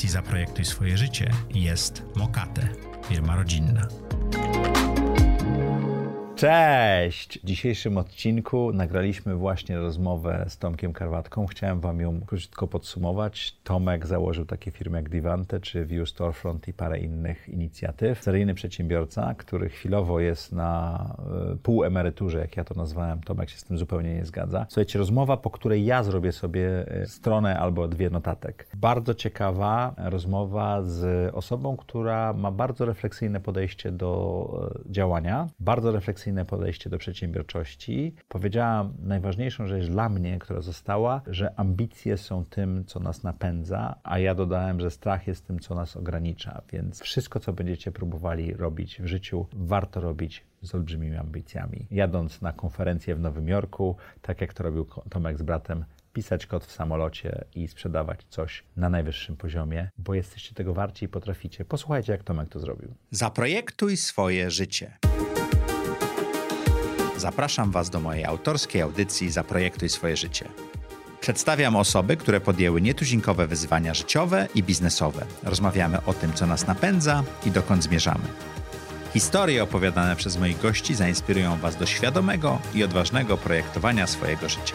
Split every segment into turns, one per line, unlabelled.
audycji Zaprojektuj swoje życie jest Mokate, firma rodzinna.
Cześć! W dzisiejszym odcinku nagraliśmy właśnie rozmowę z Tomkiem Karwatką. Chciałem Wam ją krótko podsumować. Tomek założył takie firmy jak Divante czy View Storefront i parę innych inicjatyw. Seryjny przedsiębiorca, który chwilowo jest na y, półemeryturze, jak ja to nazwałem. Tomek się z tym zupełnie nie zgadza. Słuchajcie, rozmowa, po której ja zrobię sobie y, stronę albo dwie notatek. Bardzo ciekawa rozmowa z osobą, która ma bardzo refleksyjne podejście do y, działania, bardzo refleksyjne podejście do przedsiębiorczości. Powiedziała najważniejszą rzecz dla mnie, która została, że ambicje są tym, co nas napędza, a ja dodałem, że strach jest tym, co nas ogranicza. Więc wszystko, co będziecie próbowali robić w życiu, warto robić z olbrzymimi ambicjami. Jadąc na konferencję w Nowym Jorku, tak jak to robił Tomek z bratem, pisać kod w samolocie i sprzedawać coś na najwyższym poziomie, bo jesteście tego warci i potraficie. Posłuchajcie, jak Tomek to zrobił.
Zaprojektuj swoje życie. Zapraszam Was do mojej autorskiej audycji Zaprojektuj swoje życie. Przedstawiam osoby, które podjęły nietuzinkowe wyzwania życiowe i biznesowe. Rozmawiamy o tym, co nas napędza i dokąd zmierzamy. Historie opowiadane przez moich gości zainspirują Was do świadomego i odważnego projektowania swojego życia.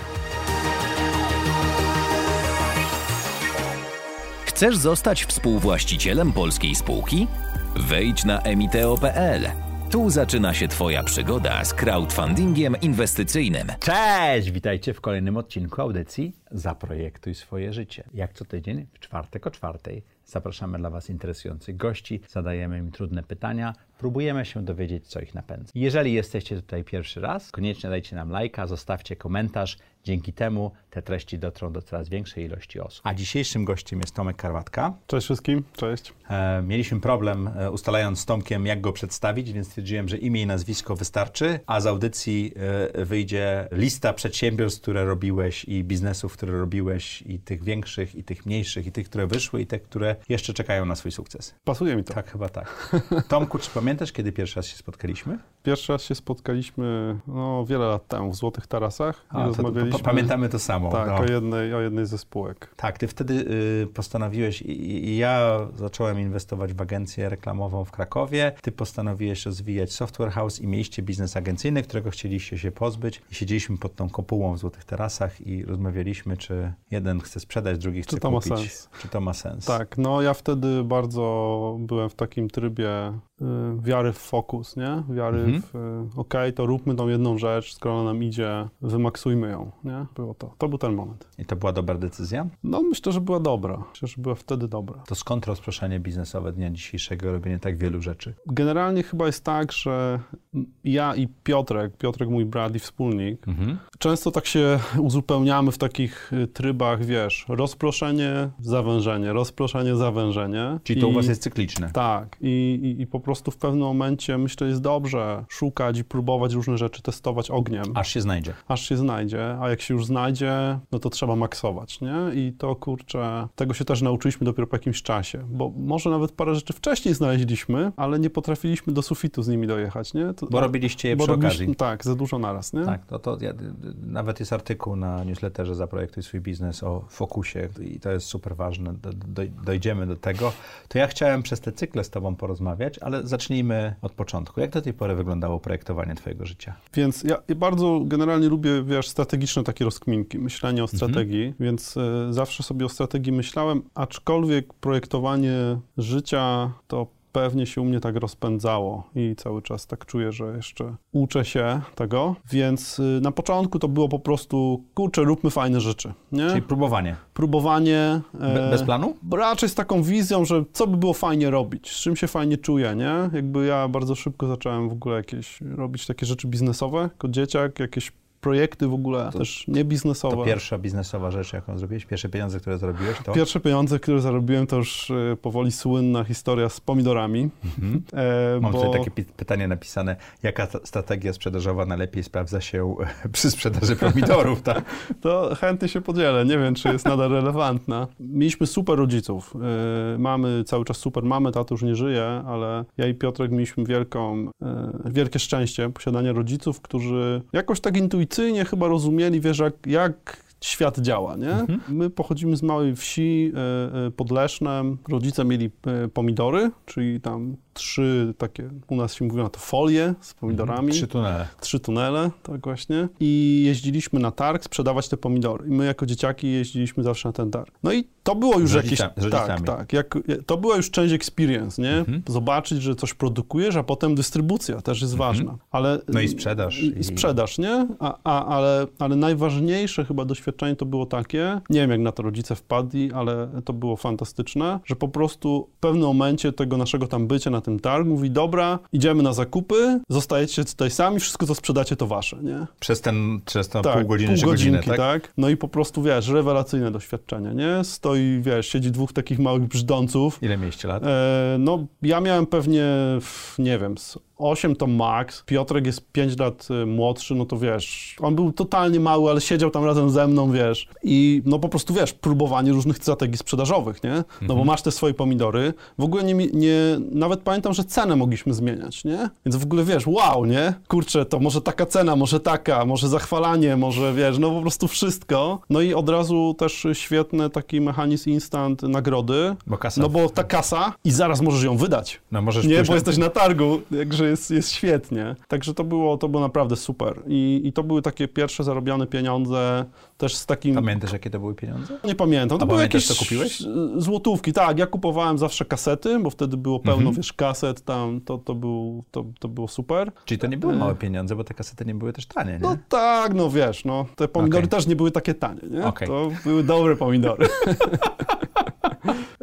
Chcesz zostać współwłaścicielem polskiej spółki? Wejdź na emiteo.pl. Tu zaczyna się Twoja przygoda z crowdfundingiem inwestycyjnym.
Cześć! Witajcie w kolejnym odcinku audycji Zaprojektuj swoje życie. Jak co tydzień, w czwartek o czwartej, zapraszamy dla Was interesujących gości, zadajemy im trudne pytania, próbujemy się dowiedzieć, co ich napędza. Jeżeli jesteście tutaj pierwszy raz, koniecznie dajcie nam lajka, zostawcie komentarz. Dzięki temu te treści dotrą do coraz większej ilości osób. A dzisiejszym gościem jest Tomek Karwatka.
Cześć wszystkim, cześć.
E, mieliśmy problem e, ustalając z Tomkiem, jak go przedstawić, więc stwierdziłem, że imię i nazwisko wystarczy, a z audycji e, wyjdzie lista przedsiębiorstw, które robiłeś i biznesów, które robiłeś i tych większych, i tych mniejszych, i tych, które wyszły, i te, które jeszcze czekają na swój sukces.
Pasuje mi to.
Tak, chyba tak. Tomku, czy pamiętasz, kiedy pierwszy raz się spotkaliśmy?
Pierwszy raz się spotkaliśmy no, wiele lat temu w Złotych Tarasach.
A, to, to, pamiętamy to samo.
Tak,
no.
o, jednej, o jednej ze spółek.
Tak, ty wtedy y, postanowiłeś i, i, ja zacząłem inwestować w agencję reklamową w Krakowie. Ty postanowiłeś rozwijać Software House i mieliście biznes agencyjny, którego chcieliście się pozbyć. I siedzieliśmy pod tą kopułą w Złotych Tarasach i rozmawialiśmy, czy jeden chce sprzedać, drugi chce
czy to
kupić.
Ma sens.
Czy to ma sens?
Tak, no ja wtedy bardzo byłem w takim trybie y, wiary w fokus, nie? Wiary
Mhm.
w, y, okej, to róbmy tą jedną rzecz, skoro ona nam idzie, wymaksujmy ją, nie? Było to. To był ten moment.
I to była dobra decyzja?
No myślę, że była dobra. Myślę, że była wtedy dobra.
To skąd rozproszenie biznesowe dnia dzisiejszego, robienie tak wielu rzeczy?
Generalnie chyba jest tak, że ja i Piotrek, Piotrek mój brat i wspólnik,
Mhm.
często tak się uzupełniamy w takich y, trybach, wiesz, rozproszenie, zawężenie, rozproszenie, zawężenie.
Czyli to
I-
u was jest cykliczne.
Tak, I, i, i po prostu w pewnym momencie myślę, jest dobrze szukać i próbować różne rzeczy, testować ogniem,
Aż się znajdzie.
aż się znajdzie, a jak się już znajdzie, no to trzeba maksować, nie? I to kurczę, tego się też nauczyliśmy dopiero po jakimś czasie, bo może nawet parę rzeczy wcześniej znaleźliśmy, ale nie potrafiliśmy do sufitu z nimi dojechać, nie? To,
Bo robiliście je
bo
przy
robiliśmy-
okazji.
Tak, za dużo naraz, nie?
Tak, to, to ja, nawet jest artykuł na newsletterze Zaprojektuj swój biznes o fokusie i to jest super ważne, do, do, dojdziemy do tego. To ja chciałem przez te cykle z Tobą porozmawiać, ale zacznijmy od początku. Jak do tej pory wyglądało projektowanie Twojego życia?
Więc ja bardzo generalnie lubię, wiesz, strategiczne takie rozkminki, myślenie o strategii, więc y, zawsze sobie o strategii myślałem, aczkolwiek projektowanie życia to pewnie się u mnie tak rozpędzało i cały czas tak czuję, że jeszcze uczę się tego, więc y, na początku to było po prostu, kurczę, róbmy fajne rzeczy, nie?
Czyli próbowanie.
Próbowanie.
Be,
e,
bez planu?
Raczej z taką wizją, że co by było fajnie robić, z czym się fajnie czuję, nie? Jakby ja bardzo szybko zacząłem w ogóle jakieś robić takie rzeczy biznesowe jako dzieciak, jakieś projekty w ogóle
To-
też niebiznesowe.
To pierwsza biznesowa rzecz, jaką zrobiłeś, pierwsze pieniądze, które zarobiłeś, to...
Pierwsze pieniądze, które zarobiłem, to już e, powoli słynna historia z pomidorami.
Mhm.
E,
Mam
bo...
tutaj takie pytanie napisane, jaka strategia sprzedażowa najlepiej sprawdza się przy sprzedaży pomidorów, tak?
To chętnie się podzielę, nie wiem, czy jest nadal relevantna. Mieliśmy super rodziców. Yy, Mamy cały czas super mamy, tato już nie żyje, ale ja i Piotrek mieliśmy wielką, yy, wielkie szczęście posiadania rodziców, którzy jakoś tak intuicyjnie chyba rozumieli, wiesz, jak, jak świat działa, nie? My pochodzimy z małej wsi e, e, pod Lesznem. Rodzice mieli e, pomidory, czyli tam trzy takie, u nas się mówi na to folie z pomidorami.
Trzy tunele.
Trzy tunele, tak właśnie. I jeździliśmy na targ sprzedawać te pomidory. I my jako dzieciaki jeździliśmy zawsze na ten targ. No i to było już jakieś...
rodzicami-.
Tak, tak. Jak, to była już część experience, nie?
Mhm.
Zobaczyć, że coś produkujesz, a potem dystrybucja też jest ważna. Ale,
No i sprzedaż.
I,
I-
i sprzedaż, nie? A, a, ale, ale najważniejsze chyba doświadczenie to było takie, nie wiem jak na to rodzice wpadli, ale to było fantastyczne, że po prostu w pewnym momencie tego naszego tam bycia na tym targu mówi, dobra, idziemy na zakupy, zostajecie tutaj sami, wszystko co sprzedacie to wasze, nie?
Przez ten, przez to
Tak,
pół godziny czy godzinę,
godzinki,
tak?
No i po prostu, wiesz, rewelacyjne doświadczenie, nie? Stoi, wiesz, siedzi dwóch takich małych brzdąców,
Ile mieliście lat?
E, no, ja miałem pewnie, nie wiem, 8 to max. Piotrek jest 5 lat y, młodszy, no to wiesz, on był totalnie mały, ale siedział tam razem ze mną, wiesz. I no po prostu, wiesz, próbowanie różnych strategii sprzedażowych, nie? No bo masz te swoje pomidory. W ogóle nie, nie, nawet pamiętam, że cenę mogliśmy zmieniać, nie? Więc w ogóle, wiesz, wow, nie? Kurczę, to może taka cena, może taka, może zachwalanie, może, wiesz, no po prostu wszystko. No i od razu też świetny taki mechanizm instant nagrody.
Bo kasa...
No bo ta kasa i zaraz możesz ją wydać.
No możesz
Nie, bo jesteś na targu, także jest, jest świetnie. Także to było, to było naprawdę super. I, I to były takie pierwsze zarobione pieniądze, też z takim...
Pamiętasz, jakie to były pieniądze?
Nie pamiętam. To
A
były jakieś
co kupiłeś?
e, Złotówki, tak. Ja kupowałem zawsze kasety, bo wtedy było pełno,
Mhm.
wiesz, kaset tam, to, to, był, to, to było super.
Czyli to nie były małe pieniądze, bo te kasety nie były też tanie, nie?
No tak, no wiesz, no. Te pomidory
Okej.
też nie były takie tanie, nie?
Okej.
To były dobre pomidory.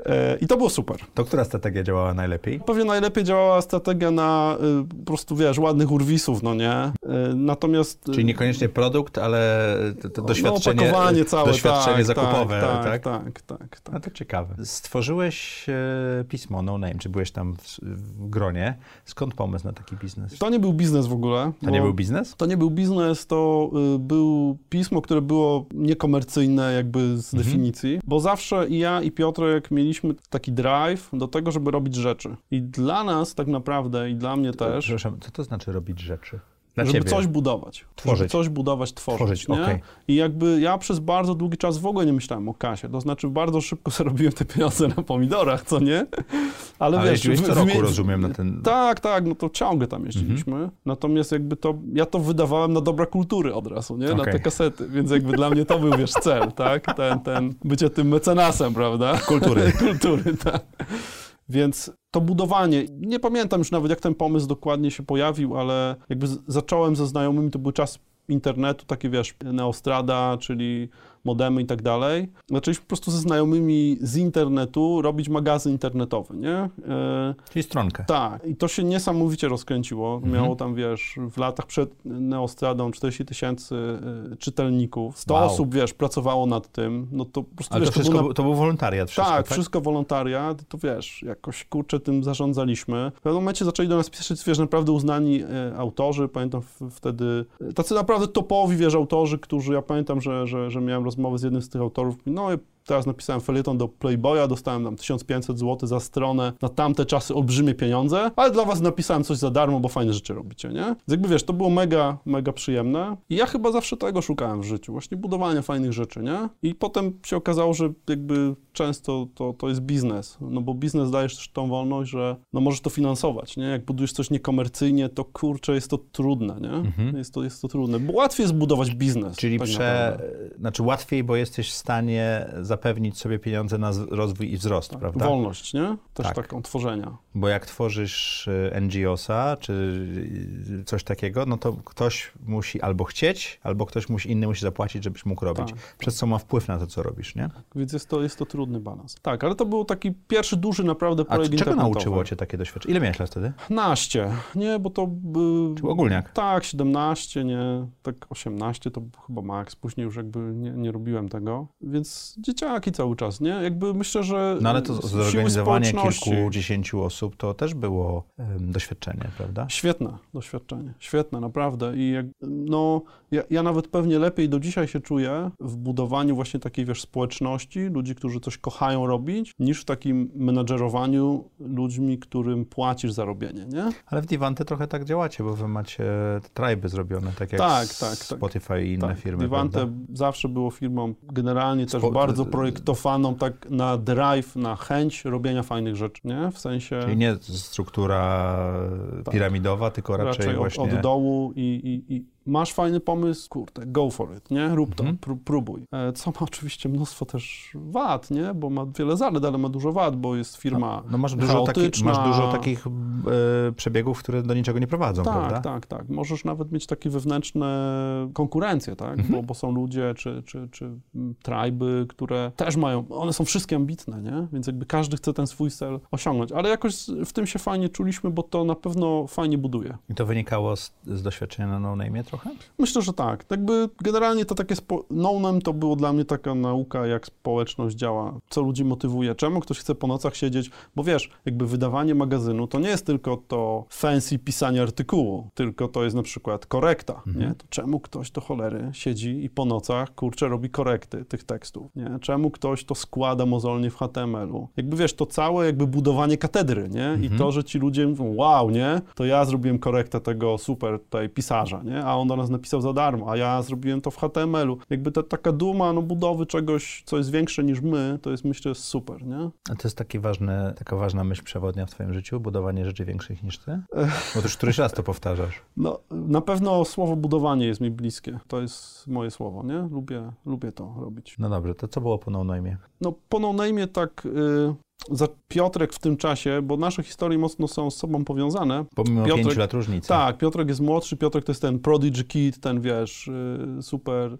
E, I to było super.
To która strategia działała najlepiej?
Pewnie najlepiej działała strategia na y, po prostu, wiesz, ładnych urwisów, no nie? Y, natomiast... y,
Czyli niekoniecznie produkt, ale to, to
no,
doświadczenie,
opakowanie całe,
doświadczenie
tak,
zakupowe, tak?
tak? Tak, tak, tak.
No to ciekawe. Stworzyłeś e, pismo No Name, czy byłeś tam w, w gronie. Skąd pomysł na taki biznes?
To nie był biznes w ogóle.
To nie był biznes?
To nie był biznes, to y, był pismo, które było niekomercyjne jakby z
Mhm.
definicji, bo zawsze i ja i Piotrek mieliśmy taki drive do tego, żeby robić rzeczy. I dla nas tak naprawdę i dla mnie też,
Przepraszam, co to znaczy robić rzeczy? Dla
żeby
ciebie.
coś budować.
Tworzyć.
Żeby coś budować, tworzyć.
Tworzyć,
nie?
okej.
I jakby ja przez bardzo długi czas w ogóle nie myślałem o kasie. To znaczy bardzo szybko zarobiłem te pieniądze na pomidorach, co nie? Ale,
Ale
wiesz, w-
co roku,
mie-
rozumiem, na ten...
Tak, tak, no to ciągle tam jeździliśmy.
Mhm.
Natomiast jakby to, ja to wydawałem na dobra kultury od razu, nie? Na
Okej.
te kasety, więc jakby dla mnie to był, wiesz, cel, tak? Ten, ten, bycie tym mecenasem, prawda?
Kultury.
Kultury, tak. Więc to budowanie, nie pamiętam już nawet jak ten pomysł dokładnie się pojawił, ale jakby zacząłem ze znajomymi, to był czas internetu, takie wiesz, Neostrada, czyli modemy i tak dalej. Zaczęliśmy po prostu ze znajomymi z internetu robić magazyn internetowy, nie? E,
Czyli stronkę.
tak, i to się niesamowicie rozkręciło.
Mhm.
Miało tam, wiesz, w latach przed Neostradą 40 tysięcy y, czytelników. 100
Wow.
osób, wiesz, pracowało nad tym. No to po prostu,
Ale
wiesz,
to wszystko,
było na-
był- to był wolontariat wszystko,
tak,
tak?
wszystko wolontariat, to wiesz, jakoś kurczę tym zarządzaliśmy. W pewnym momencie zaczęli do nas pisać, wiesz, naprawdę uznani e, autorzy, pamiętam wtedy, e, tacy naprawdę topowi, wiesz, autorzy, którzy, ja pamiętam, że, że, że miałem rozmowę z jednym z tych autorów, no teraz napisałem felieton do Playboya, dostałem tam 1500 zł za stronę, na tamte czasy olbrzymie pieniądze, ale dla was napisałem coś za darmo, bo fajne rzeczy robicie, nie? Więc jakby wiesz, to było mega, mega przyjemne i ja chyba zawsze tego szukałem w życiu, właśnie budowania fajnych rzeczy, nie? I potem się okazało, że jakby często to, to jest biznes, no bo biznes dajesz też tą wolność, że no możesz to finansować, nie? Jak budujesz coś niekomercyjnie, to kurczę, jest to trudne, nie? Jest, to, jest to trudne, bo łatwiej jest budować biznes.
Czyli
tak
prze... znaczy łatwiej, bo jesteś w stanie zapewnić sobie pieniądze na rozwój i wzrost, prawda?
Wolność, nie? Też
Tak.
taką tworzenia.
Bo jak tworzysz y, NGO-sa czy y, coś takiego, no to ktoś musi albo chcieć, albo ktoś musi, inny musi zapłacić, żebyś mógł robić.
Tak.
Przez co ma wpływ na to, co robisz, nie?
Więc jest to, jest to trudny balans. Tak, ale to był taki pierwszy duży naprawdę
A
projekt
czego
internetowy.
nauczyło cię takie doświadczenie? Ile miałeś lat wtedy?
Naście, nie, bo to... By...
Czy ogólniak?
Tak, 17, nie, tak 18 to chyba maks, później już jakby nie, nie robiłem tego, więc dzieciaki cały czas, nie? Jakby myślę, że
No ale to zorganizowanie kilkudziesięciu osób to też było doświadczenie, prawda?
Świetne doświadczenie, świetne, naprawdę. I jak, no, ja, ja nawet pewnie lepiej do dzisiaj się czuję w budowaniu właśnie takiej, wiesz, społeczności, ludzi, którzy coś kochają robić, niż w takim menadżerowaniu ludźmi, którym płacisz za robienie, nie?
Ale w Divante trochę tak działacie, bo wy macie triby zrobione, tak jak
Tak, tak, tak.
Spotify i inne
tak,
firmy,
Divante
prawda?
zawsze było firmą generalnie też
Spo-
bardzo projektowaną tak na drive, na chęć robienia fajnych rzeczy, nie? W sensie...
Czyli nie struktura
Tak.
piramidowa, tylko raczej,
raczej od,
właśnie...
od dołu i, i, i masz fajny pomysł, kurde, go for it, nie? Rób to,
Mhm.
pró- próbuj. E, Co ma oczywiście mnóstwo też wad, nie? Bo ma wiele zalet, ale ma dużo wad, bo jest firma
No masz dużo, taki, masz dużo takich e, przebiegów, które do niczego nie prowadzą,
tak,
prawda?
tak, tak. Możesz nawet mieć takie wewnętrzne konkurencje, tak?
Mhm.
Bo, bo są ludzie czy, czy, czy trajby, które też mają, one są wszystkie ambitne, nie? Więc jakby każdy chce ten swój cel osiągnąć. Ale jakoś w tym się fajnie czuliśmy, bo to na pewno fajnie buduje.
I to wynikało z, z doświadczenia na No trochę?
Myślę, że tak. Jakby generalnie to takie spo... no-name to było dla mnie taka nauka, jak społeczność działa, co ludzi motywuje, czemu ktoś chce po nocach siedzieć, bo wiesz, jakby wydawanie magazynu to nie jest tylko to fancy pisanie artykułu, tylko to jest na przykład korekta,
Mhm.
nie? To czemu ktoś do cholery siedzi i po nocach, kurczę, robi korekty tych tekstów, nie? Czemu ktoś to składa mozolnie w HTML-u? Jakby wiesz, to całe jakby budowanie katedry, nie? I
Mhm.
to, że ci ludzie mówią, wow, nie? To ja zrobiłem korektę tego super tutaj pisarza, nie? A on do nas napisał za darmo, a ja zrobiłem to w HTML-u. Jakby ta taka duma, no, budowy czegoś, co jest większe niż my, to jest myślę super, nie?
A to jest taki ważny, taka ważna myśl przewodnia w twoim życiu, budowanie rzeczy większych niż ty? Bo to już któryś raz to powtarzasz.
No, na pewno słowo budowanie jest mi bliskie. To jest moje słowo, nie? Lubię, lubię to robić.
No dobrze, to co było po No Name'ie?
No, po no name'ie tak... Y, za Piotrek w tym czasie, bo nasze historie mocno są z sobą powiązane.
Pomimo
Piotrek-
pięciu lat różnicy.
Tak, Piotrek jest młodszy, Piotrek to jest ten prodigy kid, ten wiesz, y, super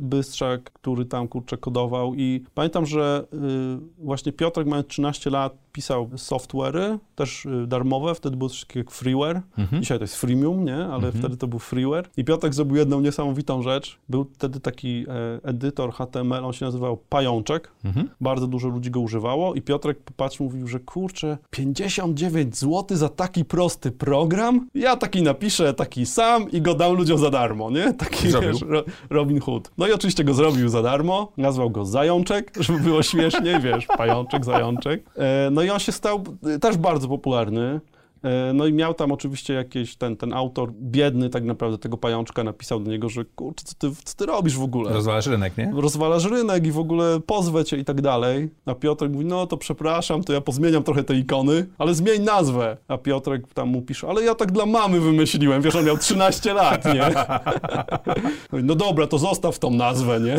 bystrzak, który tam kurczę kodował i pamiętam, że y, właśnie Piotrek mając 13 lat pisał software'y, też y, darmowe, wtedy było coś takiego jak freeware,
Mhm.
dzisiaj to jest freemium, nie, ale
Mhm.
wtedy to był freeware i Piotrek zrobił jedną niesamowitą rzecz, był wtedy taki e, edytor HTML, on się nazywał Pajączek,
Mhm.
bardzo dużo ludzi go używało i Piotrek popatrzył, mówił, że kurczę, 59 zł za taki prosty program? Ja taki napiszę, taki sam i go dam ludziom za darmo, nie? Taki,
Zrobił.
wiesz, ro, Hood. No i oczywiście go zrobił za darmo, nazwał go Zajączek, żeby było śmieszniej, wiesz, Pajączek, Zajączek. E, no i on się stał e, też bardzo popularny. E, No i miał tam oczywiście jakieś, ten, ten autor biedny tak naprawdę tego pajączka napisał do niego, że kurczę, co ty, co ty robisz w ogóle?
Rozwalasz rynek, nie?
rozwalasz rynek i w ogóle pozwę cię i tak dalej. A Piotrek mówi, no to przepraszam, to ja pozmieniam trochę te ikony, ale zmień nazwę. A Piotrek tam mu pisze, ale ja tak dla mamy wymyśliłem, wiesz, on miał 13 lat, nie? No dobra, to zostaw tą nazwę, nie?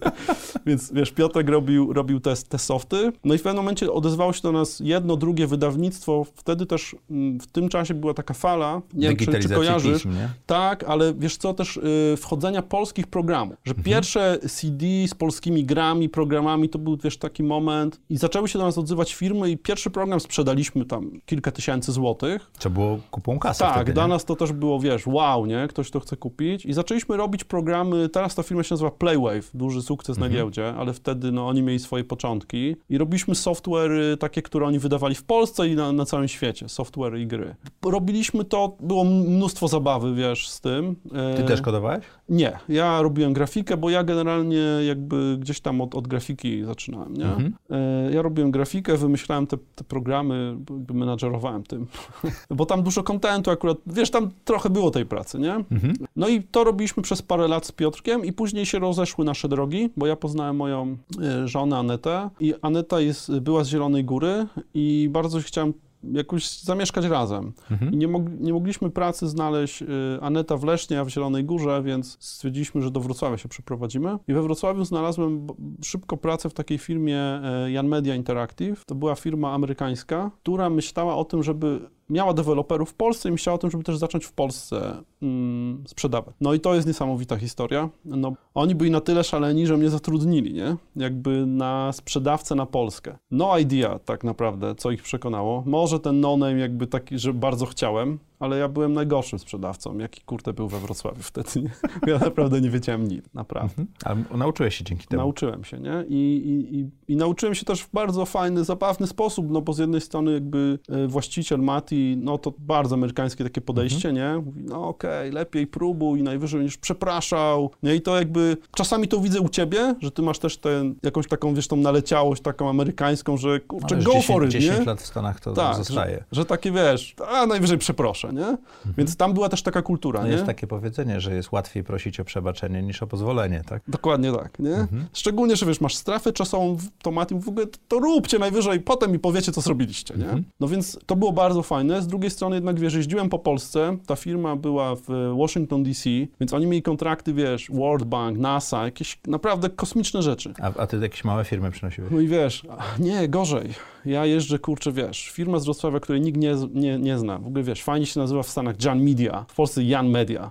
Więc wiesz, Piotrek robił, robił te, te softy, no i w pewnym momencie odezwało się do nas jedno, drugie wydawnictwo. Wtedy też w tym czasie była taka fala, nie wiem, czy, czy kojarzysz,
pism,
tak, ale wiesz co, też y, wchodzenia polskich programów, że pierwsze CD z polskimi grami, programami, to był wiesz taki moment i zaczęły się do nas odzywać firmy i pierwszy program sprzedaliśmy tam kilka tysięcy złotych.
Co było kupą kasy
Tak,
wtedy,
dla nas to też było, wiesz, wow, nie? Ktoś to chce kupić. I zaczęliśmy robić programy, teraz ta firma się nazywa Playwave, duży sukces na giełdzie, ale wtedy no, oni mieli swoje początki. I robiliśmy software takie, które oni wydawali w Polsce i na, na całym świecie, software i gry. Robiliśmy to, było mnóstwo zabawy, wiesz, z tym.
Ty
E,
też kodowałeś?
Nie, ja robiłem grafikę, bo ja generalnie jakby gdzieś tam od, od grafiki zaczynałem, nie?
Mhm.
E, Ja robiłem grafikę, wymyślałem te, te programy, jakby menadżerowałem tym, bo tam dużo kontentu akurat, wiesz, tam trochę było tej pracy, nie?
Mhm.
No i to robiliśmy przez parę lat z Piotrkiem i później się rozeszły nasze drogi, bo ja poznałem moją e, żonę Anetę i Aneta jest, była z Zielonej Góry i bardzo chciałem jakoś zamieszkać razem.
Mhm.
Nie, mog, nie mogliśmy pracy znaleźć y, Aneta w Lesznie, a w Zielonej Górze, więc stwierdziliśmy, że do Wrocławia się przeprowadzimy. I we Wrocławiu znalazłem szybko pracę w takiej firmie e, Jan Media Interactive. To była firma amerykańska, która myślała o tym, żeby miała deweloperów w Polsce i myślała o tym, żeby też zacząć w Polsce mm, sprzedawać. No i to jest niesamowita historia. No, oni byli na tyle szaleni, że mnie zatrudnili, nie? Jakby na sprzedawcę na Polskę. No idea tak naprawdę, co ich przekonało. Może ten no-name jakby taki, że bardzo chciałem, ale ja byłem najgorszym sprzedawcą, jaki kurde był we Wrocławiu wtedy. Nie? Ja naprawdę nie wiedziałem nic, naprawdę.
Mhm. Ale nauczyłeś się dzięki temu.
Nauczyłem się, nie? I, i, i, I nauczyłem się też w bardzo fajny, zabawny sposób, no bo z jednej strony jakby e, właściciel Mati, no to bardzo amerykańskie takie podejście,
Mhm.
nie? Mówi, no okej, lepiej próbuj, najwyżej będziesz przepraszał, nie? I to jakby, czasami to widzę u ciebie, że ty masz też tę, jakąś taką, wiesz, tą naleciałość taką amerykańską, że kurczę, go
10,
for it,
10
nie?
lat w Stanach to
Tak,
zostaje.
Że, że takie, wiesz, a najwyżej przeproszę, nie? Więc tam była też taka kultura,
No
nie?
jest takie powiedzenie, że jest łatwiej prosić o przebaczenie niż o pozwolenie, tak?
Dokładnie tak, nie?
Mhm.
Szczególnie, że wiesz, masz strefę czasową, w- to Mati mówi, w ogóle to róbcie najwyżej, potem mi powiecie, co zrobiliście, nie?
Mhm.
No więc to było bardzo fajne. Z drugiej strony jednak, wiesz, jeździłem po Polsce, ta firma była w Washington DC, więc oni mieli kontrakty, wiesz, World Bank, NASA, jakieś naprawdę kosmiczne rzeczy.
A, a ty jakieś małe firmy przynosiłeś?
No i wiesz, nie, gorzej. Ja jeżdżę, kurczę, wiesz, firma z Wrocławia, której nikt nie, nie, nie zna. W ogóle, wiesz, fajnie się nazywa w Stanach Jan Media, w Polsce Jan Media.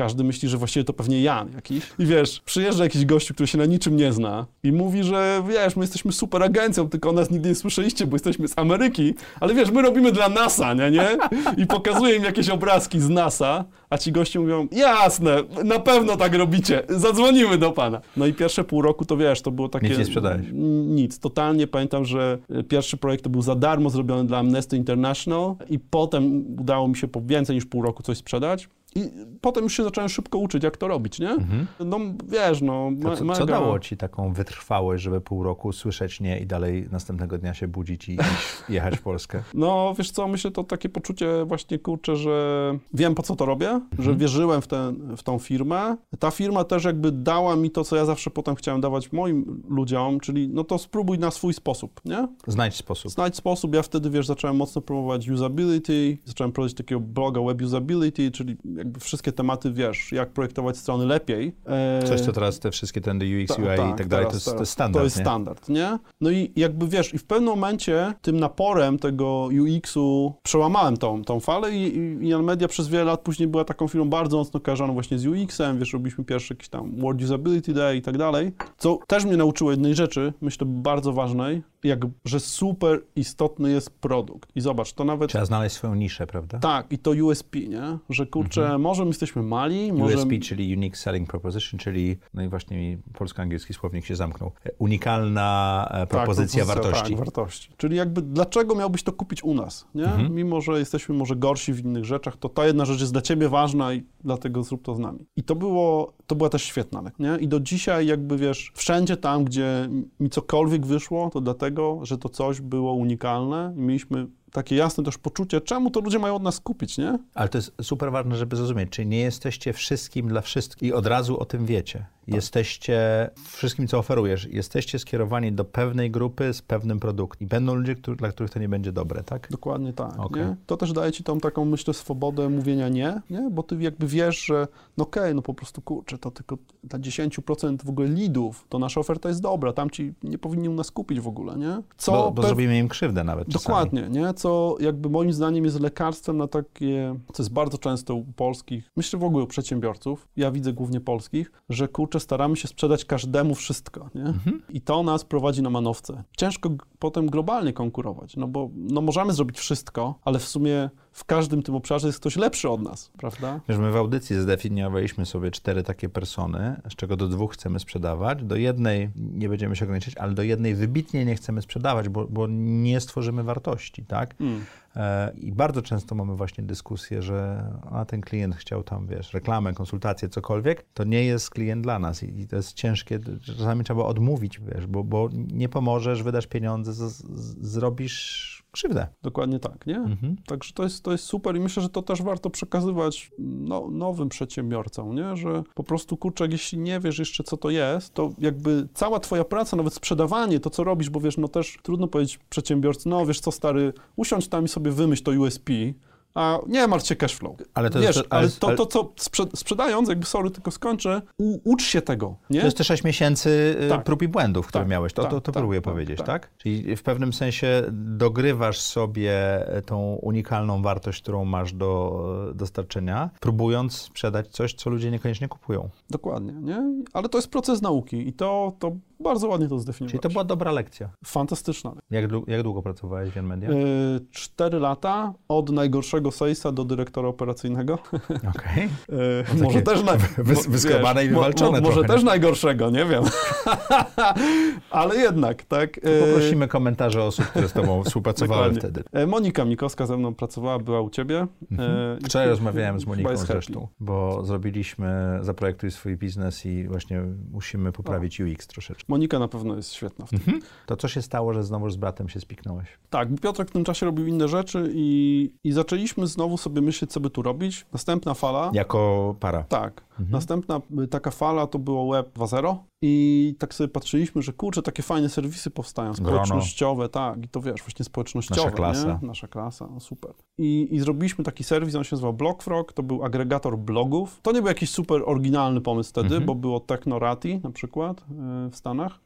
Każdy myśli, że właściwie to pewnie Jan jakiś. I wiesz, przyjeżdża jakiś gościu, który się na niczym nie zna i mówi, że wiesz, my jesteśmy super agencją, tylko o nas nigdy nie słyszeliście, bo jesteśmy z Ameryki, ale wiesz, my robimy dla NASA, nie, nie? I pokazuje im jakieś obrazki z NASA, a ci goście mówią, jasne, na pewno tak robicie, zadzwonimy do pana. No i pierwsze pół roku to wiesz, to było takie...
Nic nie sprzedałeś.
Nic. Totalnie pamiętam, że y, pierwszy projekt to był za darmo zrobiony dla Amnesty International i potem udało mi się po więcej niż pół roku coś sprzedać. I potem już się zacząłem szybko uczyć, jak to robić, nie? No wiesz, no...
Mhm.
Me-
co, co dało ci taką wytrwałość, żeby pół roku słyszeć nie i dalej następnego dnia się budzić i jechać w Polskę?
No, wiesz co, myślę, to takie poczucie właśnie, kurczę, że wiem, po co to robię,
Mhm.
że wierzyłem w, tę w tą firmę. Ta firma też jakby dała mi to, co ja zawsze potem chciałem dawać moim ludziom, czyli no to spróbuj na swój sposób, nie?
Znajdź sposób.
Znajdź sposób. Ja wtedy, wiesz, zacząłem mocno promować usability, zacząłem prowadzić takiego bloga web usability, czyli jakby wszystkie tematy, wiesz, jak projektować strony lepiej. E,
Coś, co teraz te wszystkie trendy UX,
ta-
UI i
tak,
tak dalej, to jest, to jest standard,
To jest
nie?
standard, nie? No i jakby wiesz, i w pewnym momencie tym naporem tego UX-u przełamałem tą, tą falę i, i i Media przez wiele lat później była taką firmą bardzo mocno kojarzoną właśnie z UX-em, wiesz, robiliśmy pierwszy jakiś tam World Usability Day i tak dalej, co też mnie nauczyło jednej rzeczy, myślę bardzo ważnej, jak, że super istotny jest produkt. I zobacz, to nawet...
Trzeba znaleźć swoją niszę, prawda?
Tak, i to USP, nie? Że kurczę, może my jesteśmy mali, może...
USP, czyli Unique Selling Proposition, czyli, no i właśnie mi polsko-angielski słownik się zamknął, unikalna e, propozycja wartości.
Tak, wartości. Czyli jakby dlaczego miałbyś to kupić u nas, nie?
Mhm.
Mimo, że jesteśmy może gorsi w innych rzeczach, to ta jedna rzecz jest dla ciebie ważna i dlatego zrób to z nami. I to było, to była też świetna, nie? I do dzisiaj jakby, wiesz, wszędzie tam, gdzie mi cokolwiek wyszło, to dlatego, że to coś było unikalne i mieliśmy takie jasne też poczucie, czemu to ludzie mają od nas kupić, nie?
Ale to jest super ważne, żeby zrozumieć, czyli nie jesteście wszystkim dla wszystkich i od razu o tym wiecie. Jesteście wszystkim, co oferujesz, jesteście skierowani do pewnej grupy z pewnym produktem i będą ludzie, którzy, dla których to nie będzie dobre, tak?
Dokładnie tak, nie? To też daje ci tą taką, myślę, swobodę mówienia nie, nie? Bo ty jakby wiesz, że no okej, no po prostu kurczę, to tylko dla 10% w ogóle lidów, to nasza oferta jest dobra, tam ci nie powinni u nas kupić w ogóle, nie? Co
Bo, bo
pew-
zrobimy im krzywdę nawet czasami.
Dokładnie, nie? Co jakby moim zdaniem jest lekarstwem na takie, co jest bardzo często u polskich, myślę w ogóle u przedsiębiorców, ja widzę głównie polskich, że kurczę, staramy się sprzedać każdemu wszystko, nie?
Mhm.
I to nas prowadzi na manowce. Ciężko potem globalnie konkurować, no bo no możemy zrobić wszystko, ale w sumie w każdym tym obszarze jest ktoś lepszy od nas, prawda?
Wiesz, my w audycji zdefiniowaliśmy sobie cztery takie persony, z czego do dwóch chcemy sprzedawać. Do jednej nie będziemy się ograniczać, ale do jednej wybitnie nie chcemy sprzedawać, bo, bo nie stworzymy wartości, tak?
Mm.
E, I bardzo często mamy właśnie dyskusję, że a ten klient chciał tam, wiesz, reklamę, konsultację, cokolwiek, to nie jest klient dla nas i, i to jest ciężkie, czasami trzeba odmówić, wiesz, bo, bo nie pomożesz, wydasz pieniądze, z, z, zrobisz krzywdę.
Dokładnie tak, nie?
Mhm.
Także to jest, to jest super i myślę, że to też warto przekazywać no, nowym przedsiębiorcom, nie? Że po prostu, kurczę, jeśli nie wiesz jeszcze, co to jest, to jakby cała twoja praca, nawet sprzedawanie, to co robisz, bo wiesz, no też trudno powiedzieć przedsiębiorcy, no wiesz co, stary, usiądź tam i sobie wymyśl to USP, a nie martw się cashflow.
Ale to
Wiesz,
jest-
ale,
ale-
to, to, co sprze sprzedając, jakby, sorry, tylko skończę, u, ucz się tego, nie?
To jest te 6 miesięcy y,
Tak.
prób i błędów, które
Tak,
miałeś. To,
tak,
to, to
tak,
próbuję
tak,
powiedzieć, tak.
tak.
Czyli w pewnym sensie dogrywasz sobie tą unikalną wartość, którą masz do e, dostarczenia, próbując sprzedać coś, co ludzie niekoniecznie kupują.
Dokładnie, nie? Ale to jest proces nauki i to, to bardzo ładnie to zdefiniowałeś.
Czyli to była dobra lekcja.
Fantastyczna
Jak, jak długo pracowałeś w Media?
Y, Cztery lata od najgorszego salesa do dyrektora operacyjnego.
Okej.
E, może też na,
wys- wyskrobane i
mo- mo-
wywalczone
Może
trochę,
też najgorszego, nie wiem. Ale jednak, tak. e,
Poprosimy komentarze osób, które z tobą współpracowały wtedy.
E, Monika Mikowska ze mną pracowała, była u ciebie. E, i
Wczoraj rozmawiałem z Moniką zresztą, bo zrobiliśmy Zaprojektuj swój biznes i właśnie musimy poprawić UX troszeczkę.
Monika na pewno jest świetna w tym.
To co się stało, że znowu z bratem się spiknąłeś?
Tak, Piotrek w tym czasie robił inne rzeczy i, i zaczęliśmy znowu sobie myśleć, co by tu robić. Następna fala.
Jako para.
Tak. Następna y, taka fala to było Web 2.0 i tak sobie patrzyliśmy, że kurczę, takie fajne serwisy powstają,
Grono.
społecznościowe, tak, i to wiesz, właśnie społecznościowe,
Nasza klasa.
Nie? Nasza klasa, no super. I, I zrobiliśmy taki serwis, on się nazywał Blogfrog, to był agregator blogów. To nie był jakiś super oryginalny pomysł wtedy,
Mhm.
bo było Technorati na przykład y, w Stanach.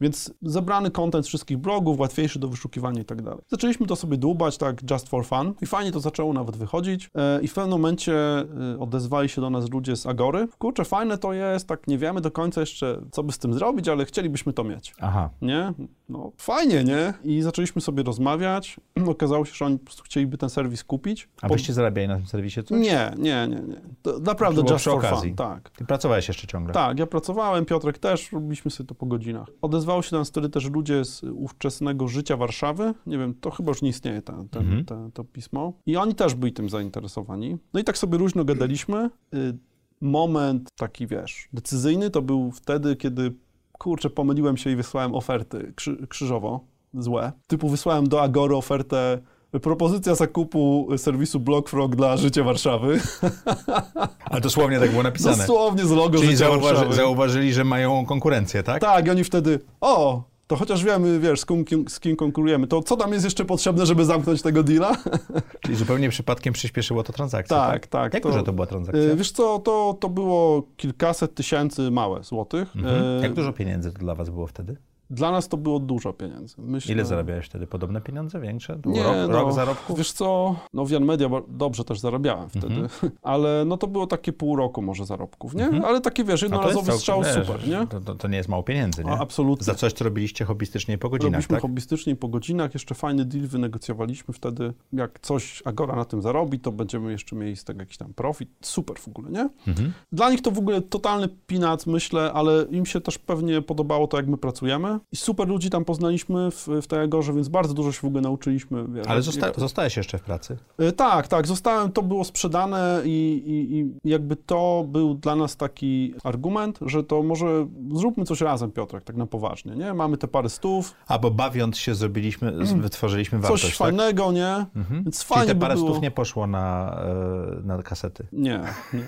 Więc zebrany content z wszystkich blogów, łatwiejszy do wyszukiwania i tak dalej. Zaczęliśmy to sobie dłubać tak just for fun i fajnie to zaczęło nawet wychodzić e, i w pewnym momencie e, odezwali się do nas ludzie z Agory. Kurczę, fajne to jest, tak nie wiemy do końca jeszcze, co by z tym zrobić, ale chcielibyśmy to mieć.
Aha.
Nie? No fajnie, nie? I zaczęliśmy sobie rozmawiać. Okazało się, że oni po prostu chcieliby ten serwis kupić.
A byście zarabiali na tym serwisie coś?
Nie, nie, nie, nie. To naprawdę just
przy
for
okazji.
fun, tak.
Ty pracowałeś jeszcze ciągle?
Tak, ja pracowałem, Piotrek też, robiliśmy sobie to po godzinach. Odezwało się nas wtedy też ludzie z ówczesnego życia Warszawy. Nie wiem, to chyba już nie istnieje ten, ten,
Mhm.
te- to pismo. I oni też byli tym zainteresowani. No i tak sobie luźno gadaliśmy. Y, Moment taki, wiesz, decyzyjny to był wtedy, kiedy, kurczę, pomyliłem się i wysłałem oferty krzy krzyżowo, złe. Typu wysłałem do Agory ofertę Propozycja zakupu serwisu Blockfrog dla życia Warszawy.
Ale dosłownie tak było napisane.
Dosłownie z logo
Czyli
życia
zauważy,
Warszawy.
zauważyli, że mają konkurencję, tak?
Tak, i oni wtedy, o, to chociaż wiemy, wiesz, z kim, z kim konkurujemy, to co tam jest jeszcze potrzebne, żeby zamknąć tego deala?
Czyli zupełnie przypadkiem przyspieszyło to transakcję, tak?
Tak, tak,
Jak
to-
duża to była transakcja?
Y, Wiesz co, to, to było kilkaset tysięcy małe złotych.
Mhm.
Y,
Jak dużo pieniędzy to dla was było wtedy?
Dla nas to było dużo pieniędzy. Myślę,
Ile zarabiałeś wtedy? Podobne pieniądze? Większe? To
Nie,
rok,
no,
rok zarobków?
Wiesz co, no w Jan Media dobrze też zarabiałem wtedy,
Mhm.
ale no to było takie pół roku może zarobków, nie? Ale takie wiesz,
jest
jednorazowy strzał
całkiem- wiesz,
super, nie?
To, to, to nie jest mało pieniędzy, nie?
A, absolutnie.
Za coś, co robiliście hobbystycznie po godzinach,
Robiliśmy
tak?
hobbystycznie po godzinach, jeszcze fajny deal wynegocjowaliśmy wtedy. Jak coś Agora na tym zarobi, to będziemy jeszcze mieli z tego jakiś tam profit. Super w ogóle, nie?
Mhm.
Dla nich to w ogóle totalny peanuts, myślę, ale im się też pewnie podobało to, jak my pracujemy. I super ludzi tam poznaliśmy w, w tej Agorze, więc bardzo dużo się w ogóle nauczyliśmy. Wiesz,
Ale zosta zostałeś jeszcze w pracy?
Y, Tak, tak, zostałem, to było sprzedane i, i, i jakby to był dla nas taki argument, że to może zróbmy coś razem, Piotrek, tak na poważnie, nie? Mamy te parę stów,
Albo bawiąc się zrobiliśmy, z- wytworzyliśmy
Mm. coś
wartość, tak?
fajnego, nie?
Mhm.
Więc
Czyli
fajnie
te
by
parę
było...
stów nie poszło na, e, na kasety.
Nie, nie.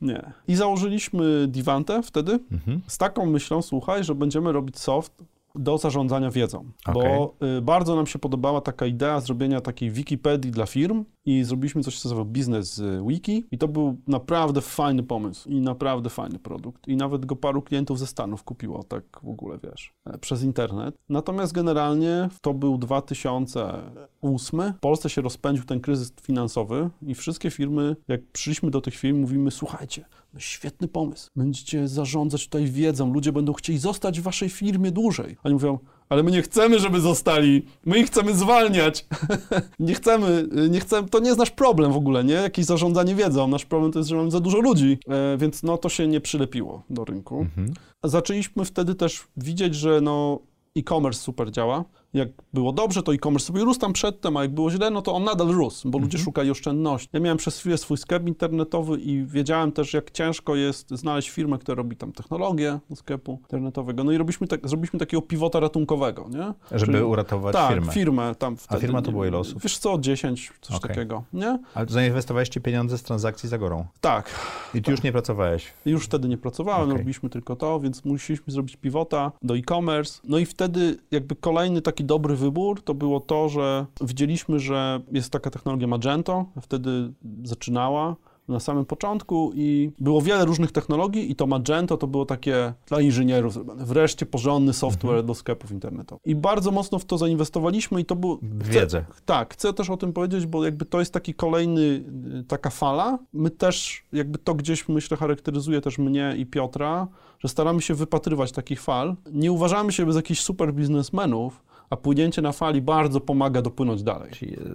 nie. I założyliśmy Divante wtedy
Mhm.
z taką myślą, słuchaj, że będziemy robić soft do zarządzania wiedzą, bo y, bardzo nam się podobała taka idea zrobienia takiej Wikipedii dla firm i zrobiliśmy coś, co nazywa Business y, Wiki i to był naprawdę fajny pomysł i naprawdę fajny produkt i nawet go paru klientów ze Stanów kupiło, tak w ogóle, wiesz, e, przez internet. Natomiast generalnie to był 2008, w Polsce się rozpędził ten kryzys finansowy i wszystkie firmy, jak przyszliśmy do tych firm, mówimy, słuchajcie, no świetny pomysł, będziecie zarządzać tutaj wiedzą, ludzie będą chcieli zostać w waszej firmie dłużej. Oni mówią, ale my nie chcemy, żeby zostali, my ich chcemy zwalniać. nie chcemy, nie chcemy, to nie jest nasz problem w ogóle, nie? Jakieś zarządzanie wiedzą. Nasz problem to jest, że mamy za dużo ludzi, e, więc no to się nie przylepiło do rynku.
Mhm.
Zaczęliśmy wtedy też widzieć, że no e-commerce super działa. Jak było dobrze, to e-commerce sobie rósł tam przedtem, a jak było źle, no to on nadal rósł, bo ludzie szukali oszczędności. Ja miałem przez chwilę swój sklep internetowy i wiedziałem też, jak ciężko jest znaleźć firmę, która robi tam technologię do sklepu internetowego. No i robiliśmy, tak, zrobiliśmy takiego pivota ratunkowego, nie?
Żeby
Czyli-
uratować
tak,
firmę.
firmę tam wtedy.
firma to było ile osób?
Wiesz co, 10, coś
Okej.
takiego, nie?
Ale zainwestowaliście pieniądze z transakcji za gorą.
Tak.
I ty już nie pracowałeś.
Już wtedy nie pracowałem,
Okej.
robiliśmy tylko to, więc musieliśmy zrobić pivota do e-commerce. No i wtedy jakby kolejny taki dobry wybór to było to, że widzieliśmy, że jest taka technologia Magento, wtedy zaczynała na samym początku i było wiele różnych technologii i to Magento to było takie dla inżynierów zrobione. Wreszcie porządny software do sklepów internetowych. I bardzo mocno w to zainwestowaliśmy i to było...
Wiedzę.
Tak, chcę też o tym powiedzieć, bo jakby to jest taki kolejny, taka fala. My też, jakby to gdzieś, myślę, charakteryzuje też mnie i Piotra, że staramy się wypatrywać takich fal. Nie uważamy siebie za jakichś super biznesmenów, a płynięcie na fali bardzo pomaga dopłynąć dalej.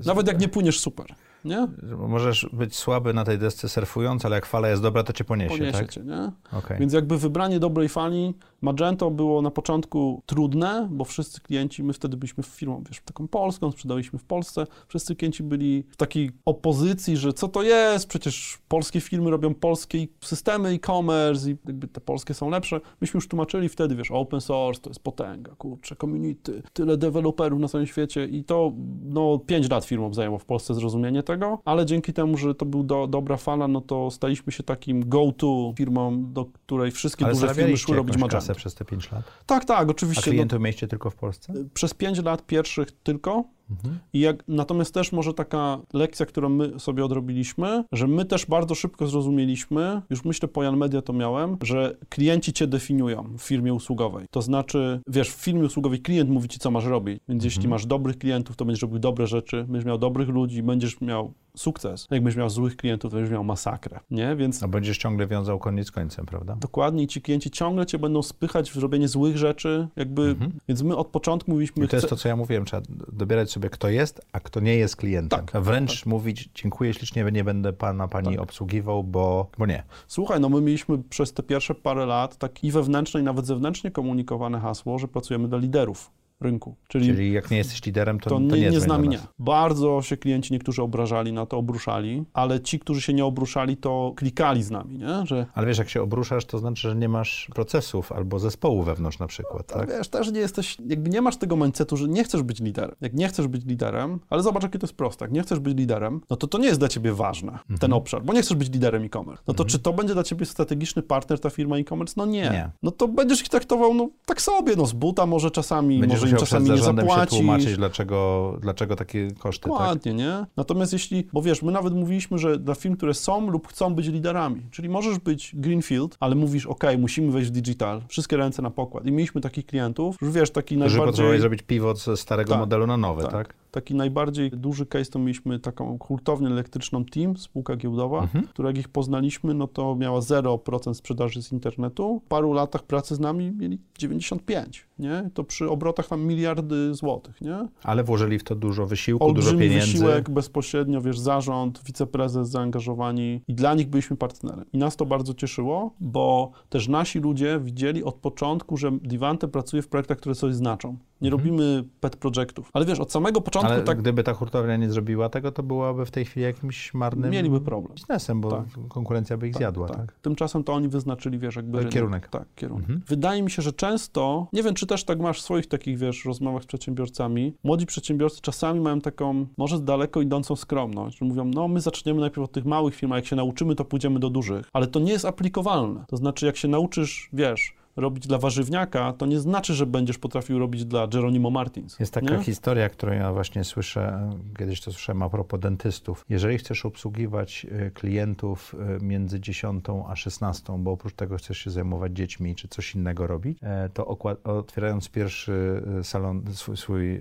Nawet jak nie płyniesz super, nie?
Możesz być słaby na tej desce surfując, ale jak fala jest dobra, to cię poniesie,
Poniesie
tak?
cię, nie?
Okay.
Więc jakby wybranie dobrej fali, Magento było na początku trudne, bo wszyscy klienci, my wtedy byliśmy firmą, wiesz, taką polską, sprzedaliśmy w Polsce, wszyscy klienci byli w takiej opozycji, że co to jest, przecież polskie firmy robią polskie systemy e-commerce i jakby te polskie są lepsze. Myśmy już tłumaczyli wtedy, wiesz, open source to jest potęga, kurczę, community, tyle deweloperów na całym świecie i to, no, 5 lat firmom zajęło w Polsce zrozumienie tego, ale dzięki temu, że to był do, dobra fala, no to staliśmy się takim go-to firmą, do której wszystkie
Ale
duże firmy szły robić Magento.
Przez te 5 lat?
Tak, tak,
A
oczywiście.
klientów mieliście tylko w Polsce?
No, przez 5 lat pierwszych tylko.
Mhm.
I jak, natomiast też może taka lekcja, którą my sobie odrobiliśmy, że my też bardzo szybko zrozumieliśmy, już myślę po Jan Media to miałem, że klienci cię definiują w firmie usługowej. To znaczy, wiesz, w firmie usługowej klient mówi ci, co masz robić. Więc jeśli
Mhm.
masz dobrych klientów, to będziesz robił dobre rzeczy, będziesz miał dobrych ludzi, będziesz miał sukces. Jak będziesz miał złych klientów, to będziesz miał masakrę, nie? Więc
A będziesz ciągle wiązał koniec końcem, prawda?
dokładnie i ci klienci ciągle cię będą spychać w zrobienie złych rzeczy, jakby, więc my od początku mówiliśmy...
Mhm. I to jest to, co ja mówiłem, trzeba dobierać sobie, kto jest, a kto nie jest klientem.
Tak,
Wręcz mówić, dziękuję ślicznie, nie będę pana, pani
Tak.
obsługiwał, bo, bo nie.
Słuchaj, no my mieliśmy przez te pierwsze parę lat tak i wewnętrzne, i nawet zewnętrznie komunikowane hasło, że pracujemy dla liderów rynku. Czyli,
Czyli jak nie jesteś liderem, to,
to,
to,
nie, nie
dzwoń
z
do
nami
nas.
nie. Bardzo się klienci niektórzy obrażali na to, obruszali, ale ci, którzy się nie obruszali, to klikali z nami, nie? Że
Ale wiesz, jak się obruszasz, to znaczy, że nie masz procesów albo zespołu wewnątrz na przykład, tak?
wiesz, też nie jesteś, jakby nie masz tego mindsetu, że nie chcesz być liderem. Jak nie chcesz być liderem, ale zobacz, jakie to jest proste. Jak nie chcesz być liderem, no to to nie jest dla ciebie ważne,
Mhm.
ten obszar, bo nie chcesz być liderem e-commerce. No to czy to będzie dla ciebie strategiczny partner, ta firma e-commerce? No nie.
Nie.
No to będziesz ich traktował, no tak sobie, no z buta może czasami,
Będziesz
może im czasami nie
zarządem się
zapłacisz.
tłumaczyć, dlaczego, dlaczego takie koszty, tak?
Dokładnie, nie? Natomiast jeśli, bo wiesz, my nawet mówiliśmy, że dla firm, które są lub chcą być liderami, czyli możesz być greenfield, ale mówisz, ok, musimy wejść w digital, wszystkie ręce na pokład. I mieliśmy takich klientów, już wiesz, taki
Że
najbardziej...
potrzebowałeś zrobić pivot ze starego
Tak,
modelu na nowy, tak?
tak. Taki najbardziej duży case to mieliśmy taką hurtownię elektryczną Team, spółka giełdowa,
Mhm.
która jak ich poznaliśmy, no to miała 0% sprzedaży z internetu. W paru latach pracy z nami mieli 95, nie? To przy obrotach tam miliardy złotych, nie?
Ale włożyli w to dużo wysiłku, dużo
Olbrzymi
pieniędzy.
wysiłek, bezpośrednio, wiesz, zarząd, wiceprezes zaangażowani i dla nich byliśmy partnerem. I nas to bardzo cieszyło, bo też nasi ludzie widzieli od początku, że Divante pracuje w projektach, które coś znaczą. Nie robimy pet projektów. Ale wiesz, od samego początku
Mhm. Ale
tak
gdyby ta hurtownia nie zrobiła tego, to byłaby w tej chwili jakimś marnym
mieliby problem.
biznesem, bo
Tak.
konkurencja by ich zjadła, tak?
Tymczasem to oni wyznaczyli, wiesz, jakby... rynek.
Kierunek.
Tak, kierunek.
Mhm.
Wydaje mi się, że często, nie wiem, czy też tak masz w swoich takich, wiesz, rozmowach z przedsiębiorcami, młodzi przedsiębiorcy czasami mają taką, może daleko idącą skromność, że mówią, no my zaczniemy najpierw od tych małych firm, a jak się nauczymy, to pójdziemy do dużych. Ale to nie jest aplikowalne. To znaczy, jak się nauczysz, wiesz, robić dla warzywniaka, to nie znaczy, że będziesz potrafił robić dla Geronimo Martins.
Jest taka
nie?
historia, którą ja właśnie słyszę, kiedyś to słyszałem a propos dentystów. Jeżeli chcesz obsługiwać y, klientów y, między 10 a 16, bo oprócz tego chcesz się zajmować dziećmi czy coś innego robić, e, to otwierając pierwszy y, salon, swój, swój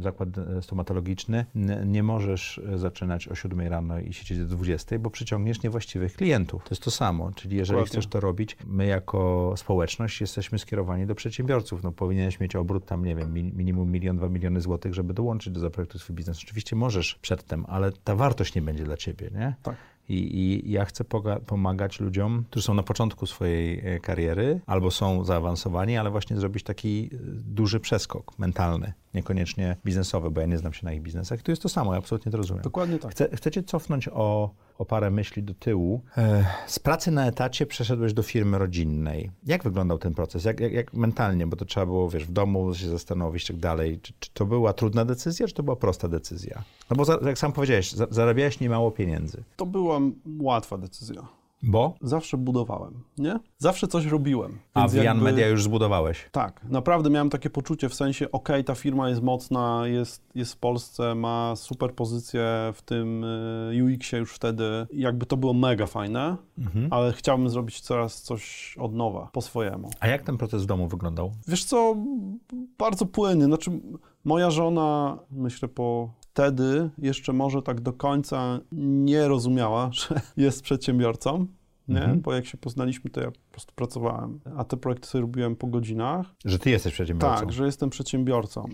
zakład stomatologiczny, nie możesz zaczynać o 7 rano i siedzieć do 20, bo przyciągniesz niewłaściwych klientów. To jest to samo, czyli jeżeli
Dokładnie.
chcesz to robić, my jako społeczność jesteśmy skierowani do przedsiębiorców. No, powinieneś mieć obrót tam, nie wiem, mi- minimum milion, dwa miliony złotych, żeby dołączyć do zaprojektu swój biznes. Oczywiście możesz przedtem, ale ta wartość nie będzie dla ciebie, nie?
Tak.
I, I ja chcę pomagać ludziom, którzy są na początku swojej e, kariery albo są zaawansowani, ale właśnie zrobić taki e, duży przeskok mentalny, niekoniecznie biznesowy, bo ja nie znam się na ich biznesach. Tu jest to samo, ja absolutnie to rozumiem.
Dokładnie tak.
Chcę cię cofnąć o, o parę myśli do tyłu. E, Z pracy na etacie przeszedłeś do firmy rodzinnej. Jak wyglądał ten proces? Jak, jak, jak mentalnie? Bo to trzeba było, wiesz, w domu się zastanowić i tak dalej. Czy, czy to była trudna decyzja, czy to była prosta decyzja? No bo za, jak sam powiedziałeś, za, zarabiałeś niemało pieniędzy.
To była łatwa decyzja.
Bo?
Zawsze budowałem, nie? Zawsze coś robiłem.
A Jan
jakby-
Media już zbudowałeś.
Tak, naprawdę miałem takie poczucie w sensie, okej, ta firma jest mocna, jest, jest w Polsce, ma super pozycję w tym y, UX-ie już wtedy. Jakby to było mega fajne,
Mhm.
ale chciałbym zrobić coraz coś od nowa, po swojemu.
A jak ten proces w domu wyglądał?
Wiesz co, bardzo płynnie. Znaczy, moja żona, myślę po wtedy jeszcze może tak do końca nie rozumiała, że jest przedsiębiorcą. nie?
Mhm.
Bo jak się poznaliśmy, to ja po prostu pracowałem, a te projekty sobie robiłem po godzinach.
Że ty jesteś przedsiębiorcą.
Tak, że jestem przedsiębiorcą.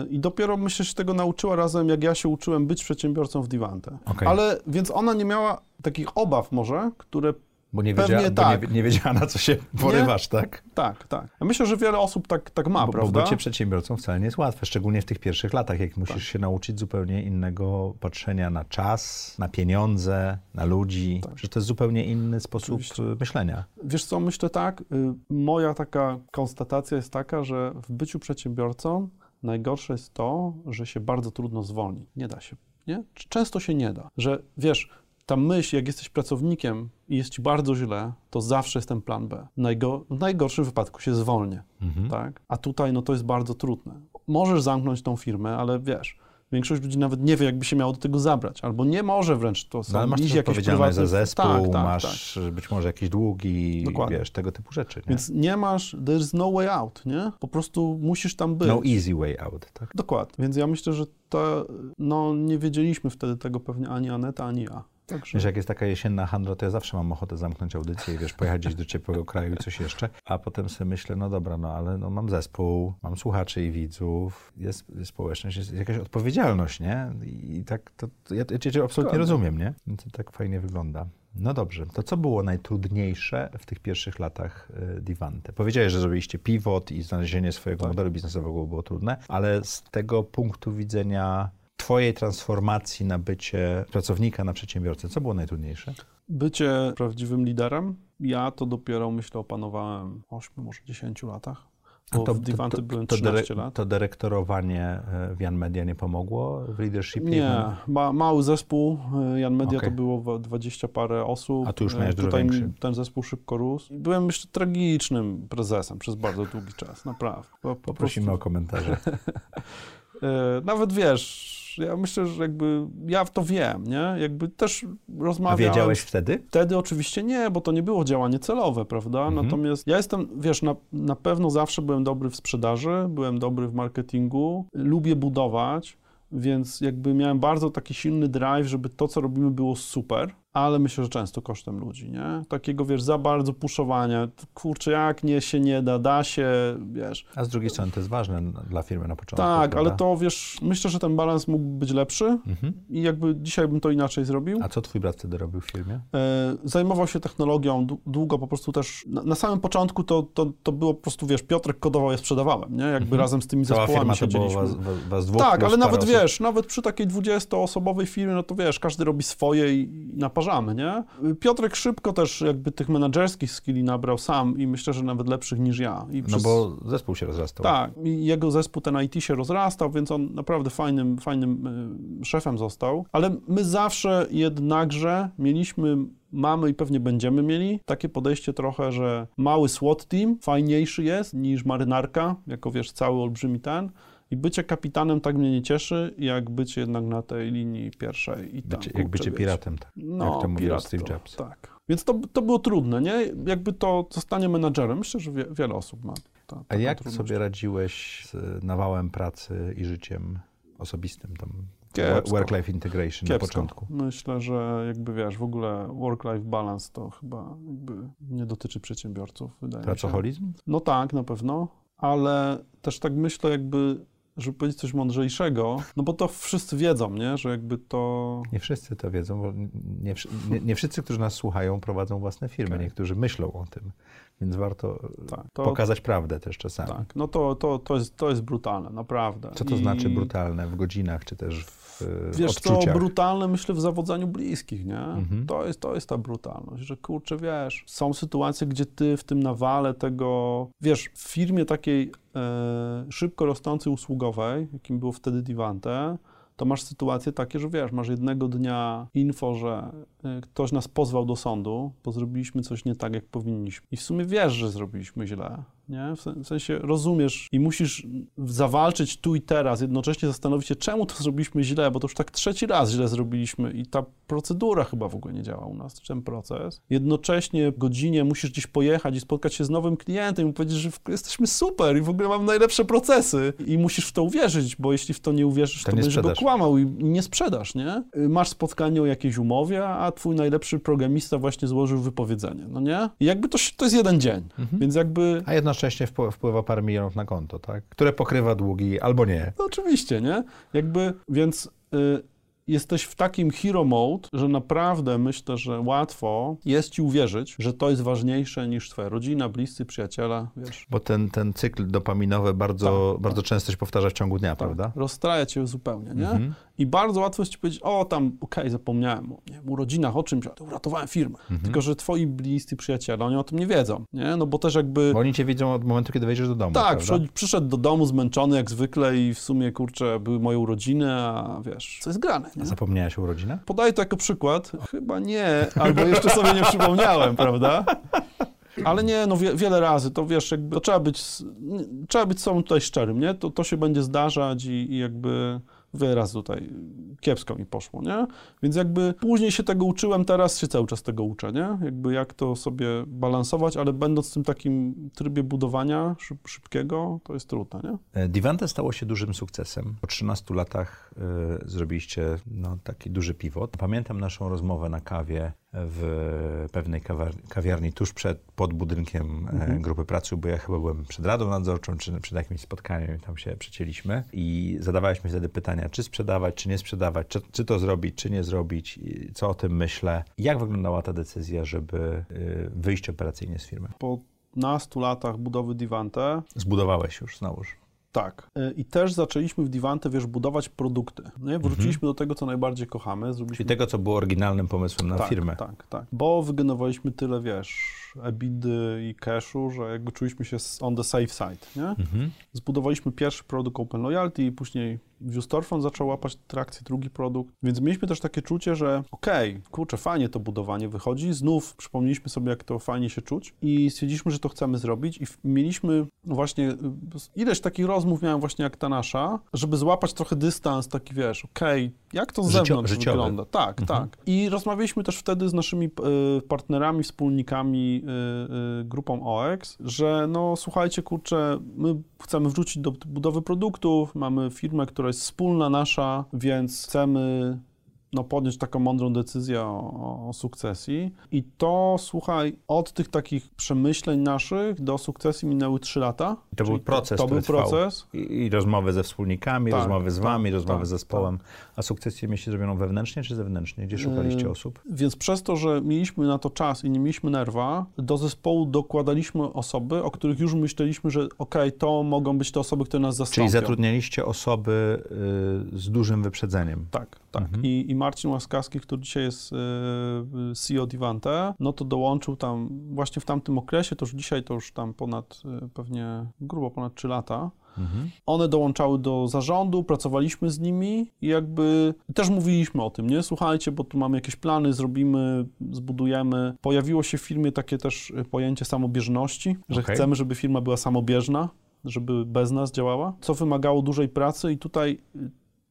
Yy, I dopiero myślę, że się tego nauczyła razem, jak ja się uczyłem być przedsiębiorcą w Divante.
Okej.
Ale, więc ona nie miała takich obaw może, które
Bo nie
Pewnie
wiedziała, bo
tak.
nie, nie wiedziała na co się porywasz, tak?
tak, tak. Ja myślę, że wiele osób tak, tak ma,
Bo, bo
prawda?
bycie przedsiębiorcą wcale nie jest łatwe, szczególnie w tych pierwszych latach, jak musisz
Tak.
się nauczyć zupełnie innego patrzenia na czas, na pieniądze, na ludzi.
Tak.
Że to jest zupełnie inny sposób
Oczywiście.
myślenia.
Wiesz co, myślę tak, y, moja taka konstatacja jest taka, że w byciu przedsiębiorcą najgorsze jest to, że się bardzo trudno zwolni. Nie da się, nie? Często się nie da. Że wiesz, ta myśl, jak jesteś pracownikiem jest ci bardzo źle, to zawsze jest ten plan B. Najgo w najgorszym wypadku się zwolnię,
Mhm.
tak? A tutaj no to jest bardzo trudne. Możesz zamknąć tą firmę, ale wiesz, większość ludzi nawet nie wie, jakby się miało do tego zabrać, albo nie może wręcz, to są
No, ale masz
jakieś
odpowiedzialność za
prywatne-
zespół,
Tak, tak, tak.
masz y, być może jakieś długi,
Dokładnie.
wiesz, tego typu rzeczy. Nie?
Więc nie masz, there's no way out, nie? Po prostu musisz tam być.
no easy way out, tak?
Dokładnie. Więc ja myślę, że to, no nie wiedzieliśmy wtedy tego pewnie ani Aneta, ani ja. Także
Wiesz, jak jest taka jesienna handla, to ja zawsze mam ochotę zamknąć audycję i wiesz, pojechać gdzieś do ciepłego kraju i coś jeszcze, a potem sobie myślę, no dobra, no ale no, mam zespół, mam słuchaczy i widzów, jest społeczność, jest jakaś odpowiedzialność, nie? I, tak to, to ja, ja cię absolutnie rozumiem, nie? To tak fajnie wygląda. No dobrze, to co było najtrudniejsze w tych pierwszych latach y, Divante? Powiedziałeś, że zrobiliście pivot i znalezienie swojego
Tak.
modelu biznesowego było trudne, ale z tego punktu widzenia Twojej transformacji na bycie pracownika na przedsiębiorcę, co było najtrudniejsze?
bycie prawdziwym liderem, ja to dopiero myślę opanowałem 8, może 10 latach. Bo w Divanty byłem 13
dyre-
lat.
to dyrektorowanie e, w Jan Media nie pomogło w leadershipie?
Nie, ma, mały zespół, y, Jan Media
Okej.
to było w- 20 parę osób.
A tu już
Y,
miałeś dużo
Tutaj
większy.
ten zespół szybko rósł. Byłem jeszcze tragicznym prezesem przez bardzo długi czas, naprawdę. Po, po
Poprosimy
prostu-
o komentarze.
E, Nawet wiesz, ja myślę, że jakby ja w to wiem, nie? Jakby też
A
rozmawiałem.
wiedziałeś wtedy?
Wtedy oczywiście nie, bo to nie było działanie celowe, prawda?
Mhm.
Natomiast ja jestem, wiesz, na, na pewno zawsze byłem dobry w sprzedaży, byłem dobry w marketingu, lubię budować, więc jakby miałem bardzo taki silny drive, żeby to, co robimy, było super, ale myślę, że często kosztem ludzi, nie? Takiego, wiesz, za bardzo puszowania, kurczę, jak nie się nie da, da się, wiesz.
A z drugiej strony to jest ważne dla firmy na początku.
Tak,
prawda?
ale to, wiesz, myślę, że ten balans mógł być lepszy
Mhm.
i jakby dzisiaj bym to inaczej zrobił.
A co twój brat wtedy robił w firmie?
E, Zajmował się technologią dłu- długo, po prostu też na, na samym początku to, to, to było po prostu, wiesz, Piotrek kodował, ja sprzedawałem, nie? Jakby
Mhm.
razem z tymi
Cała
zespołami siedzieliśmy.
was, was, was dwóch
Tak, ale nawet
osób.
wiesz, nawet przy takiej 20-osobowej firmie, no to wiesz, każdy robi swoje i, i naparzamy, nie? Piotrek szybko też jakby tych menedżerskich skilli nabrał sam i myślę, że nawet lepszych niż ja. I
No
przez-
bo zespół się rozrastał.
tak, i jego zespół, ten IT się rozrastał, więc on naprawdę fajnym, fajnym y, szefem został. Ale my zawsze jednakże mieliśmy, mamy i pewnie będziemy mieli takie podejście trochę, że mały SWAT team fajniejszy jest niż marynarka, jako wiesz, cały olbrzymi ten. I bycie kapitanem tak mnie nie cieszy, jak bycie jednak na tej linii pierwszej. I tam,
Bycie, jak bycie
wiecie.
piratem. Tak.
No,
jak to mówił Steve Jobs.
Tak. Więc to, to było trudne, nie? Jakby to zostanie menadżerem. Myślę, że wie, wiele osób ma. Ta,
A jak
trudność.
sobie radziłeś z nawałem pracy i życiem osobistym? Tam work-life integration na
Kiepsko.
początku.
Myślę, że jakby wiesz, w ogóle work-life balance to chyba jakby nie dotyczy przedsiębiorców, wydaje mi się.
Pracoholizm?
No tak, na pewno, ale też tak myślę jakby, żeby powiedzieć coś mądrzejszego, no bo to wszyscy wiedzą, nie, że jakby to...
Nie wszyscy to wiedzą, bo nie, nie, nie wszyscy, którzy nas słuchają, prowadzą własne firmy.
Okej.
Niektórzy myślą o tym, więc warto
Tak, to,
pokazać prawdę też czasami.
tak, no to, to, to, jest, to jest brutalne, naprawdę.
Co to
I-
znaczy brutalne w godzinach, czy też w
Wiesz co,
odczuciach?
brutalne myślę w zawodzeniu bliskich, nie?
Mhm.
To, jest, to jest ta brutalność, że kurczę, wiesz, są sytuacje, gdzie ty w tym nawale tego, wiesz, w firmie takiej e, szybko rosnącej usługowej, jakim było wtedy Divante, to masz sytuacje takie, że wiesz, masz jednego dnia info, że e, ktoś nas pozwał do sądu, bo zrobiliśmy coś nie tak, jak powinniśmy. I w sumie wiesz, że zrobiliśmy źle, nie? W sen- w sensie rozumiesz i musisz zawalczyć tu i teraz, jednocześnie zastanowić się, czemu to zrobiliśmy źle, bo to już tak trzeci raz źle zrobiliśmy i ta procedura chyba w ogóle nie działa u nas, ten proces. Jednocześnie w godzinie musisz gdzieś pojechać i spotkać się z nowym klientem i mu powiedzieć, że jesteśmy super i w ogóle mam najlepsze procesy i musisz w to uwierzyć, bo jeśli w to nie uwierzysz,
To
to,
nie
będziesz
sprzedasz.
go kłamał i nie sprzedasz, nie? Y, Masz spotkanie o jakiejś umowie, a twój najlepszy programista właśnie złożył wypowiedzenie, no nie? I jakby to, to jest jeden dzień,
Mhm.
więc jakby...
A jednocześnie wpł- wpływa parę milionów na konto, tak? Które pokrywa długi albo nie.
No oczywiście, nie? Jakby, więc y, jesteś w takim hero mode, że naprawdę myślę, że łatwo jest ci uwierzyć, że to jest ważniejsze niż twoja rodzina, bliscy, przyjaciele, wiesz.
Bo ten, ten cykl dopaminowy bardzo,
Tak,
bardzo często się powtarza w ciągu dnia, prawda?
Rozstraja cię zupełnie, nie?
Mhm.
I bardzo łatwo jest ci powiedzieć, o tam, okej, zapomniałem o nie, urodzinach, o czymś, a to uratowałem firmę.
Mhm.
Tylko, że twoi bliscy przyjaciele, oni o tym nie wiedzą, nie? No bo też jakby...
Bo oni cię widzą od momentu, kiedy wejdziesz do domu,
Tak, przyszedł, przyszedł do domu zmęczony jak zwykle i w sumie, kurczę, były moje urodziny, a wiesz, co jest grane, nie?
A zapomniałeś o urodzinach?
Podaję to jako przykład. Chyba nie, albo jeszcze sobie nie przypomniałem, prawda? Ale nie, no wie, wiele razy, to wiesz, jakby to trzeba być, trzeba być sobą tutaj szczerym, nie? To, to się będzie zdarzać i, i jakby razy tutaj kiepsko mi poszło, nie? Więc jakby później się tego uczyłem, teraz się cały czas tego uczę, nie? Jakby jak to sobie balansować, ale będąc w tym takim trybie budowania szyb, szybkiego, to jest trudne, nie?
E, Divante stało się dużym sukcesem. Po 13 latach zrobiliście no, taki duży pivot. Pamiętam naszą rozmowę na kawie w pewnej kawiar- kawiarni tuż przed, pod budynkiem e, grupy pracy, bo ja chyba byłem przed radą nadzorczą, czy przed jakimś spotkaniem i tam się przecięliśmy i zadawaliśmy wtedy pytania, czy sprzedawać, czy nie sprzedawać, czy, czy to zrobić, czy nie zrobić, co o tym myślę. Jak wyglądała ta decyzja, żeby y, wyjść operacyjnie z firmy?
Po nastu latach budowy Divante,
Zbudowałeś już znowuż.
Tak. Y, I też zaczęliśmy w Divante, wiesz, budować produkty. Nie? Wróciliśmy do tego, co najbardziej kochamy. Zrobiliśmy...
Czyli tego, co było oryginalnym pomysłem na
tak,
firmę.
Tak, tak. Bo wygenerowaliśmy tyle, wiesz, ebidy i cashu, że jakby czuliśmy się on the safe side, nie?
Mhm.
Zbudowaliśmy pierwszy produkt Open Loyalty i później View Storefront zaczął łapać trakcję, drugi produkt. Więc mieliśmy też takie czucie, że okej, kurczę, fajnie to budowanie wychodzi. Znów przypomnieliśmy sobie, jak to fajnie się czuć i stwierdziliśmy, że to chcemy zrobić i mieliśmy właśnie y, ileś takich rozmów miałem właśnie jak ta nasza, żeby złapać trochę dystans, taki wiesz, okej, jak to z
Życio-
zewnątrz wygląda. Tak, tak. I rozmawialiśmy też wtedy z naszymi y, partnerami, wspólnikami, y, y, grupą OX, że no słuchajcie, kurczę, my chcemy wrzucić do budowy produktów, mamy firmę, która jest wspólna nasza, więc chcemy no, podjąć taką mądrą decyzję o, o sukcesji. I to, słuchaj, od tych takich przemyśleń naszych do sukcesji minęły trzy lata.
I to był proces,
To,
który
był proces.
I, I rozmowy ze wspólnikami,
Tak,
rozmowy z
tak,
wami, rozmowy
tak,
z zespołem. A sukcesję mieliście zrobioną wewnętrznie czy zewnętrznie? Gdzie szukaliście
Yy,
osób?
Więc przez to, że mieliśmy na to czas i nie mieliśmy nerwa, do zespołu dokładaliśmy osoby, o których już myśleliśmy, że okej, to mogą być te osoby, które nas zastąpią.
Czyli zatrudnialiście osoby y, z dużym wyprzedzeniem.
Tak, tak.
Mhm.
I, I Marcin Łaskawski, który dzisiaj jest y, CEO Divante, no to dołączył tam właśnie w tamtym okresie, to już dzisiaj to już tam ponad, y, pewnie grubo ponad 3 lata.
Mhm.
One dołączały do zarządu, pracowaliśmy z nimi i jakby też mówiliśmy o tym, nie? Słuchajcie, bo tu mamy jakieś plany, zrobimy, zbudujemy. Pojawiło się w firmie takie też y, pojęcie samobieżności, że
Okej.
chcemy, żeby firma była samobieżna, żeby bez nas działała, co wymagało dużej pracy i tutaj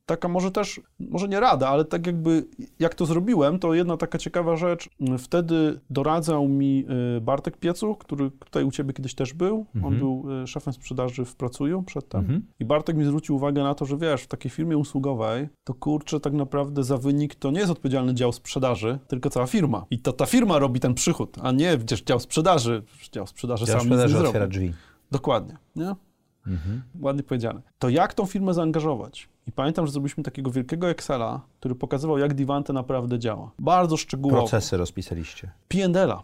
taka może też, może nie rada, ale tak jakby jak to zrobiłem, to jedna taka ciekawa rzecz. Wtedy doradzał mi y, Bartek Piecuch, który tutaj u ciebie kiedyś też był. On
Mhm.
był y, szefem sprzedaży w Pracuju przedtem.
Mhm.
I Bartek mi zwrócił uwagę na to, że wiesz, w takiej firmie usługowej, to kurczę, tak naprawdę za wynik to nie jest odpowiedzialny dział sprzedaży, tylko cała firma. I to ta firma robi ten przychód, a nie przecież dział sprzedaży. Dział sprzedaży
Dział
sam nie
sprzedaży
zrobi.
otwiera drzwi.
Dokładnie, nie?
Mhm.
Ładnie powiedziane. To jak tą firmę zaangażować? I pamiętam, że zrobiliśmy takiego wielkiego Excela, który pokazywał, jak Divante naprawdę działa. Bardzo szczegółowo.
Procesy rozpisaliście.
P&L-a.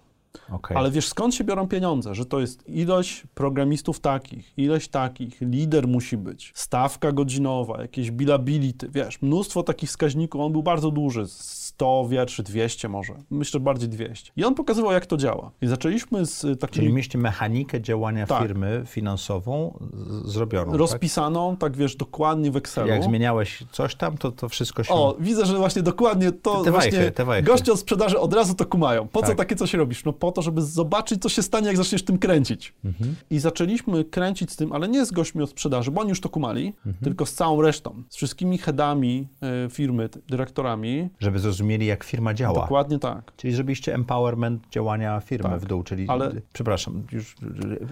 Okej.
Ale wiesz, skąd się biorą pieniądze? Że to jest ilość programistów takich, ilość takich, lider musi być, stawka godzinowa, jakieś billability, wiesz, mnóstwo takich wskaźników. On był bardzo duży, 100 wierszy, 200 może, myślę bardziej 200. I on pokazywał, jak to działa. I zaczęliśmy z y, takimi
Czyli mieliście mechanikę działania
Tak.
firmy finansową zrobioną, tak?
rozpisaną, tak wiesz, dokładnie w Excelu.
Jak zmieniałeś coś tam, to, to wszystko się...
O, widzę, że właśnie dokładnie to
Te
właśnie
wajchy, te wajchy.
goście od sprzedaży od razu to kumają. Po co
Tak.
takie coś robisz? No po to, żeby zobaczyć, co się stanie, jak zaczniesz tym kręcić.
Mhm.
I zaczęliśmy kręcić z tym, ale nie z gośćmi od sprzedaży, bo oni już to kumali,
Mhm.
tylko z całą resztą, z wszystkimi headami y, firmy, dyrektorami.
Żeby zrozumieli, jak firma działa.
Dokładnie tak.
Czyli zrobiliście empowerment działania firmy
Tak,
w dół, czyli...
ale-
Przepraszam, już...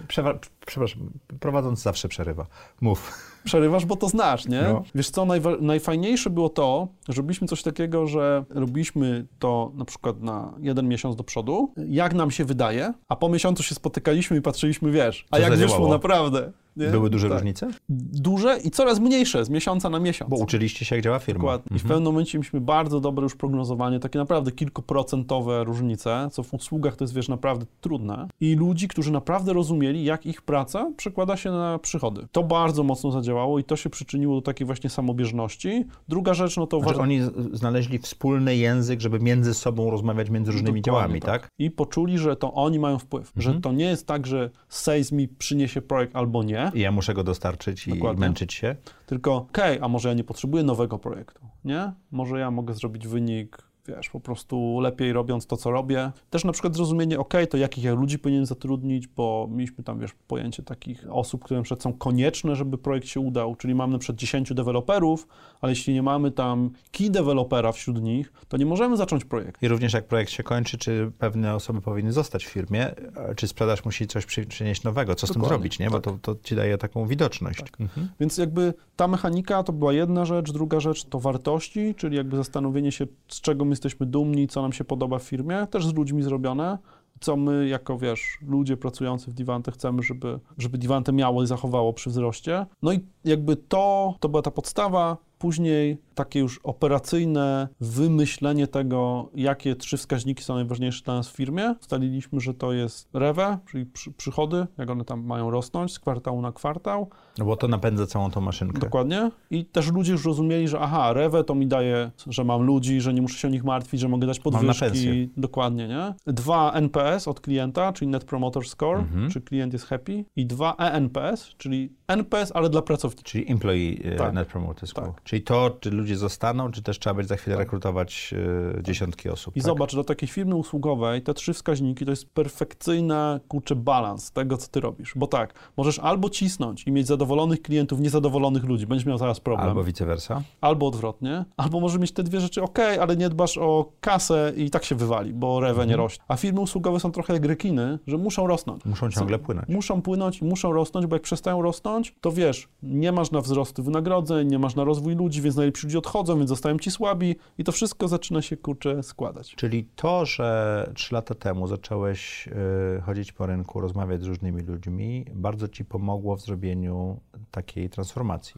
Przewa... Przepraszam, prowadząc zawsze przerywa. Mów.
Przerywasz, bo to znasz, nie?
No.
Wiesz co, najwa- najfajniejsze było to, że robiliśmy coś takiego, że robiliśmy to na przykład na jeden miesiąc do przodu, jak nam się wydaje, a po miesiącu się spotykaliśmy i patrzyliśmy, wiesz, a
Co
jak
zadziałało?
wyszło naprawdę. Nie?
Były duże
Tak.
różnice?
Duże i coraz mniejsze, z miesiąca na miesiąc.
Bo uczyliście się, jak działa firma.
Dokładnie. I w pewnym momencie mieliśmy bardzo dobre już prognozowanie, takie naprawdę kilkuprocentowe różnice, co w usługach to jest, wiesz, naprawdę trudne. I ludzi, którzy naprawdę rozumieli, jak ich praca przekłada się na przychody. To bardzo mocno zadziałało i to się przyczyniło do takiej właśnie samobieżności. Druga rzecz, no to
Znaczy,
uważam...
oni znaleźli wspólny język, żeby między sobą rozmawiać między różnymi
Dokładnie
działami, tak?
I poczuli, że to oni mają wpływ. Że
Mhm.
to nie jest tak, że sales mi przyniesie projekt albo nie,
I ja muszę go dostarczyć i męczyć się.
Tylko, okej, a może ja nie potrzebuję nowego projektu, nie? Może ja mogę zrobić wynik, wiesz, po prostu lepiej robiąc to, co robię. Też na przykład zrozumienie, okej, to jakich ja ludzi powinienem zatrudnić, bo mieliśmy tam, wiesz, pojęcie takich osób, które na są konieczne, żeby projekt się udał, czyli mamy na przykład 10 deweloperów, ale jeśli nie mamy tam key dewelopera wśród nich, to nie możemy zacząć projektu.
I również jak projekt się kończy, czy pewne osoby powinny zostać w firmie, czy sprzedaż musi coś przy, przynieść nowego, co z tym zrobić, nie? Bo to, to ci daje taką widoczność. Mhm.
Więc jakby ta mechanika to była jedna rzecz, druga rzecz to wartości, czyli jakby zastanowienie się, z czego my jesteśmy dumni, co nam się podoba w firmie, też z ludźmi zrobione, co my jako, wiesz, ludzie pracujący w Divante chcemy, żeby, żeby Divante miało i zachowało przy wzroście. No i jakby to, to była ta podstawa, później takie już operacyjne wymyślenie tego, jakie trzy wskaźniki są najważniejsze dla nas w firmie. Ustaliliśmy, że to jest REWE, czyli przy, przychody, jak one tam mają rosnąć z kwartału na kwartał,
No bo to napędza całą tą maszynkę.
Dokładnie. I też ludzie już rozumieli, że aha, rewę to mi daje, że mam ludzi, że nie muszę się o nich martwić, że mogę dać podwyżki. Dokładnie, nie? Dwa NPS od klienta, czyli Net Promoter Score,
Mhm.
czy klient jest happy. I dwa ENPS, czyli NPS, ale dla pracowników.
Czyli Employee e,
Tak.
Net Promoter Score.
Tak.
Czyli to, czy ludzie zostaną, czy też trzeba będzie za chwilę rekrutować e, dziesiątki osób.
I
tak?
zobacz, do takiej firmy usługowej te trzy wskaźniki to jest perfekcyjny, kurczę, balans tego, co ty robisz. Bo tak, możesz albo cisnąć i mieć zadowolonych klientów, niezadowolonych ludzi, będziesz miał zaraz problem.
Albo vice versa.
albo odwrotnie, albo może mieć te dwie rzeczy ok, ale nie dbasz o kasę i tak się wywali, bo rewe
Mhm.
nie rośnie. A firmy usługowe są trochę jak rekiny, że muszą rosnąć.
Muszą ciągle płynąć.
Muszą płynąć i muszą rosnąć, bo jak przestają rosnąć, to wiesz, nie masz na wzrosty wynagrodzeń, nie masz na rozwój ludzi, więc najlepsi ludzie odchodzą, więc zostają ci słabi i to wszystko zaczyna się, kurczę, składać.
Czyli to, że trzy lata temu zacząłeś e, chodzić po rynku, rozmawiać z różnymi ludźmi, bardzo ci pomogło w zrobieniu takiej transformacji.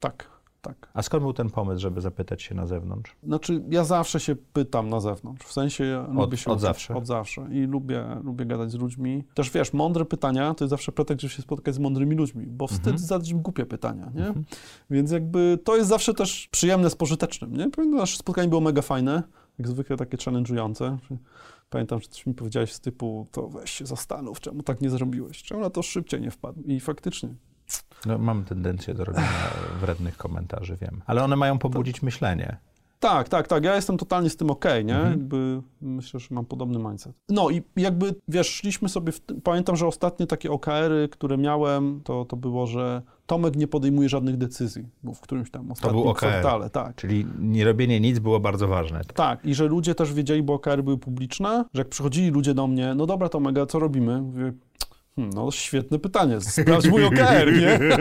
Tak, tak.
A skąd był ten pomysł, żeby zapytać się na zewnątrz?
Znaczy, ja zawsze się pytam na zewnątrz, w sensie ja lubię się
od
uczyć,
zawsze?
Od zawsze i lubię, lubię gadać z ludźmi. Też wiesz, mądre pytania to jest zawsze pretekst, żeby się spotkać z mądrymi ludźmi, bo wstyd
Mhm.
zadać im głupie pytania, nie? Więc jakby to jest zawsze też przyjemne z pożytecznym, nie? Pamiętam, nasze spotkanie było mega fajne, jak zwykle takie challenge'ujące. Pamiętam, że coś mi powiedziałeś z typu, to weź się zastanów, czemu tak nie zrobiłeś, czemu na to szybciej nie wpadł. I faktycznie,
No, mam tendencję do robienia wrednych komentarzy, wiem. Ale one mają pobudzić myślenie.
Tak, tak, tak. Ja jestem totalnie z tym okej, nie?
Mhm.
Jakby myślę, że mam podobny mindset. No i jakby, wiesz, szliśmy sobie, w tym, pamiętam, że ostatnie takie OKR-y, które miałem, to, to było, że Tomek nie podejmuje żadnych decyzji, bo w którymś tam ostatnim
był OKR.
kwartale, tak.
Czyli nie robienie nic było bardzo ważne.
Tak, i że ludzie też wiedzieli, bo OKR były publiczne, że jak przychodzili ludzie do mnie, no dobra Tomek, a co robimy? Mówię, no świetne pytanie, sprawdź mój OKR, nie?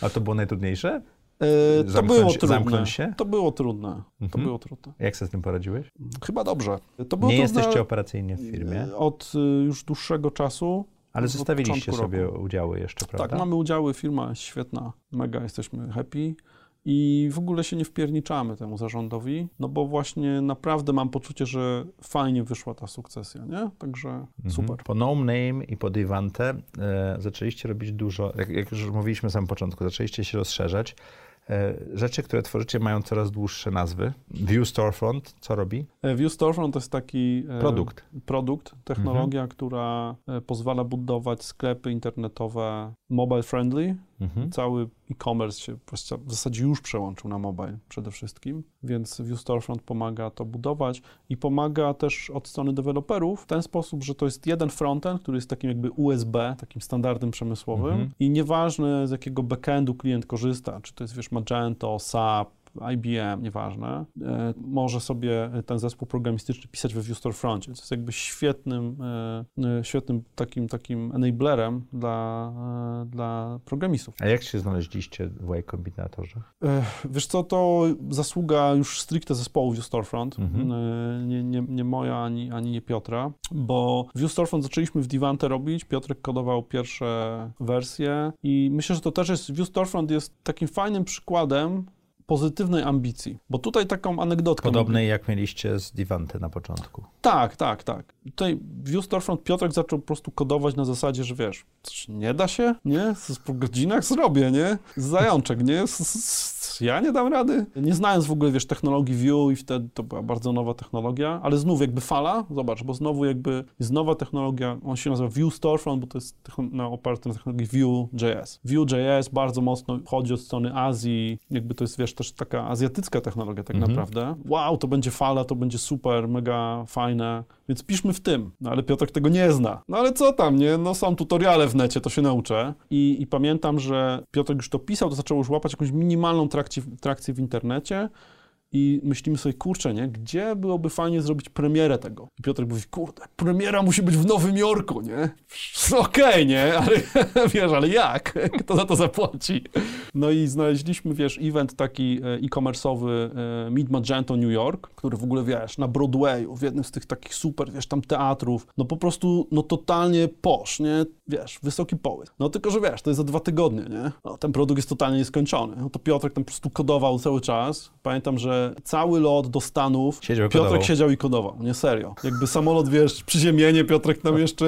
A to było najtrudniejsze?
E, to
Zamknąć-
było trudne. To było trudne. To
Mhm.
było trudne.
Jak sobie z tym poradziłeś?
Chyba dobrze. To było
Nie
trudne
jesteście operacyjnie w firmie,
od y, już dłuższego czasu.
ale zostawiliście sobie
roku.
udziały jeszcze, prawda?
Tak, mamy udziały, firma świetna, mega jesteśmy happy. I w ogóle się nie wpierniczamy temu zarządowi, no bo właśnie naprawdę mam poczucie, że fajnie wyszła ta sukcesja, nie? Także
Mhm.
super.
Po No Name i po Divante e, zaczęliście robić dużo, jak, jak już mówiliśmy na samym początku, zaczęliście się rozszerzać. E, rzeczy, które tworzycie mają coraz dłuższe nazwy. View Storefront, co robi?
E, View Storefront to jest taki e,
Produkt.
produkt, technologia, która e, pozwala budować sklepy internetowe mobile friendly, Mhm. Cały e-commerce się w zasadzie już przełączył na mobile przede wszystkim, więc Vue Storefront pomaga to budować i pomaga też od strony deweloperów w ten sposób, że to jest jeden frontend, który jest takim jakby USB, takim standardem przemysłowym mhm. i nieważne z jakiego backendu klient korzysta, czy to jest wiesz Magento, SAP, IBM, nieważne, e, może sobie ten zespół programistyczny pisać we Vue Storefroncie, co jest jakby świetnym, e, e, świetnym takim, takim enablerem dla, dla programistów.
A jak się znaleźliście w Y Kombinatorze?
Wiesz co, to zasługa już stricte zespołu Vue Storefront, mhm. nie, nie, nie moja ani, ani nie Piotra, bo Vue Storefront zaczęliśmy w Divante robić, Piotrek kodował pierwsze wersje i myślę, że to też jest, Vue Storefront jest takim fajnym przykładem pozytywnej ambicji. Bo tutaj taką anegdotkę...
Podobnej jak mieliście z Divante na początku.
Tak, tak, tak. Tutaj Vue Storefront Piotrek zaczął po prostu kodować na zasadzie, że wiesz, nie da się, nie? Po godzinach zrobię, nie? Zajączek, nie? Ja nie dam rady. Nie znając w ogóle, wiesz, technologii Vue i wtedy to była bardzo nowa technologia, ale znów jakby fala, zobacz, bo znowu jakby jest nowa technologia, on się nazywa Vue Storefront, bo to jest na oparty na technologii Vue.js. Vue.js bardzo mocno chodzi od strony Azji, jakby to jest, wiesz, też taka azjatycka technologia tak mhm. naprawdę. Wow, to będzie fala, to będzie super, mega fajne, więc piszmy w tym. No ale Piotrek tego nie zna. No ale co tam, nie? No są tutoriale w necie, to się nauczę. I, i pamiętam, że Piotrek już to pisał, to zaczął już łapać jakąś minimalną trakcję, trakcję w internecie i myślimy sobie, kurczę, nie, gdzie byłoby fajnie zrobić premierę tego? I Piotr mówi, kurde, premiera musi być w Nowym Jorku, nie? Okej, okay, nie, ale wiesz, ale jak? Kto za to zapłaci? No i znaleźliśmy, wiesz, event taki e, e-commerce'owy e, Mid Magento New York, który w ogóle, wiesz, na Broadwayu, w jednym z tych takich super, wiesz, tam teatrów, no po prostu, no totalnie posz, nie? Wiesz, wysoki połysk. No tylko, że wiesz, to jest za dwa tygodnie, nie? No, ten produkt jest totalnie nieskończony. No to Piotrek tam po prostu kodował cały czas. Pamiętam, że cały lot do Stanów siedział Piotrek kodował. siedział i kodował, nie serio. Jakby samolot, wiesz, przyziemienie, Piotrek tam jeszcze,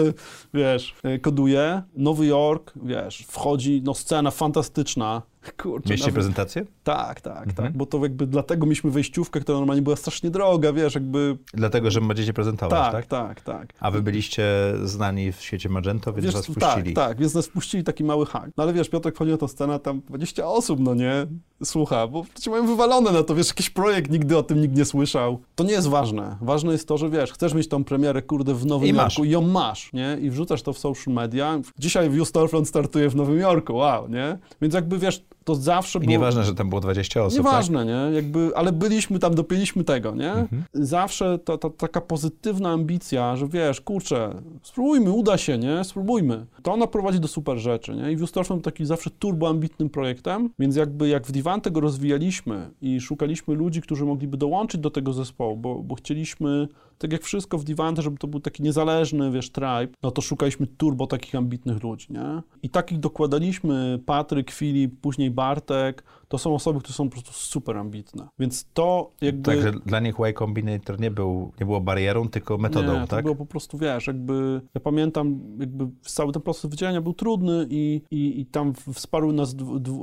wiesz, e, koduje. Nowy Jork, wiesz, wchodzi, no scena fantastyczna,
Kurczę, Mieliście nawet... prezentację?
Tak, tak, mhm. tak, bo to jakby dlatego mieliśmy wejściówkę, która normalnie była strasznie droga, wiesz, jakby...
Dlatego, że będziecie prezentować,
tak? Tak, tak, tak.
A wy byliście znani w świecie Magento, więc wiesz, was
wpuścili. Tak, tak, więc nas wpuścili taki mały hak. No ale wiesz, Piotrek wchodzi na tę scenę, tam 20 osób, no nie, słucha, bo przecież mają wywalone na to, wiesz, jakiś projekt, nigdy o tym nikt nie słyszał. To nie jest ważne. Ważne jest to, że wiesz, chcesz mieć tą premierę, kurde, w Nowym I Jorku masz. i ją masz, nie? I wrzucasz to w social media. Dzisiaj View Storefront startuje w Nowym Jorku, wow, nie? Więc jakby, wiesz, to zawsze
I nieważne, że tam było 20 osób,
Nieważne,
tak?
nie? Jakby, ale byliśmy tam, dopięliśmy tego, nie? Mhm. Zawsze ta, ta, taka pozytywna ambicja, że wiesz, kurczę, spróbujmy, uda się, nie? Spróbujmy. To ona prowadzi do super rzeczy, nie? I Viewstorm był taki zawsze turboambitnym projektem, więc jakby jak w Divante go rozwijaliśmy i szukaliśmy ludzi, którzy mogliby dołączyć do tego zespołu, bo, bo chcieliśmy tak jak wszystko w Divante, żeby to był taki niezależny, wiesz, tribe, no to szukaliśmy turbo takich ambitnych ludzi, nie? I takich dokładaliśmy Patryk, Filip, później Bartek, to są osoby, które są po prostu super ambitne. Więc to jakby...
Także dla nich Y Combinator nie, był, nie było barierą, tylko metodą,
nie,
tak?
to było po prostu, wiesz, jakby... Ja pamiętam, jakby cały ten proces wydzielenia był trudny i, i, i tam wsparły nas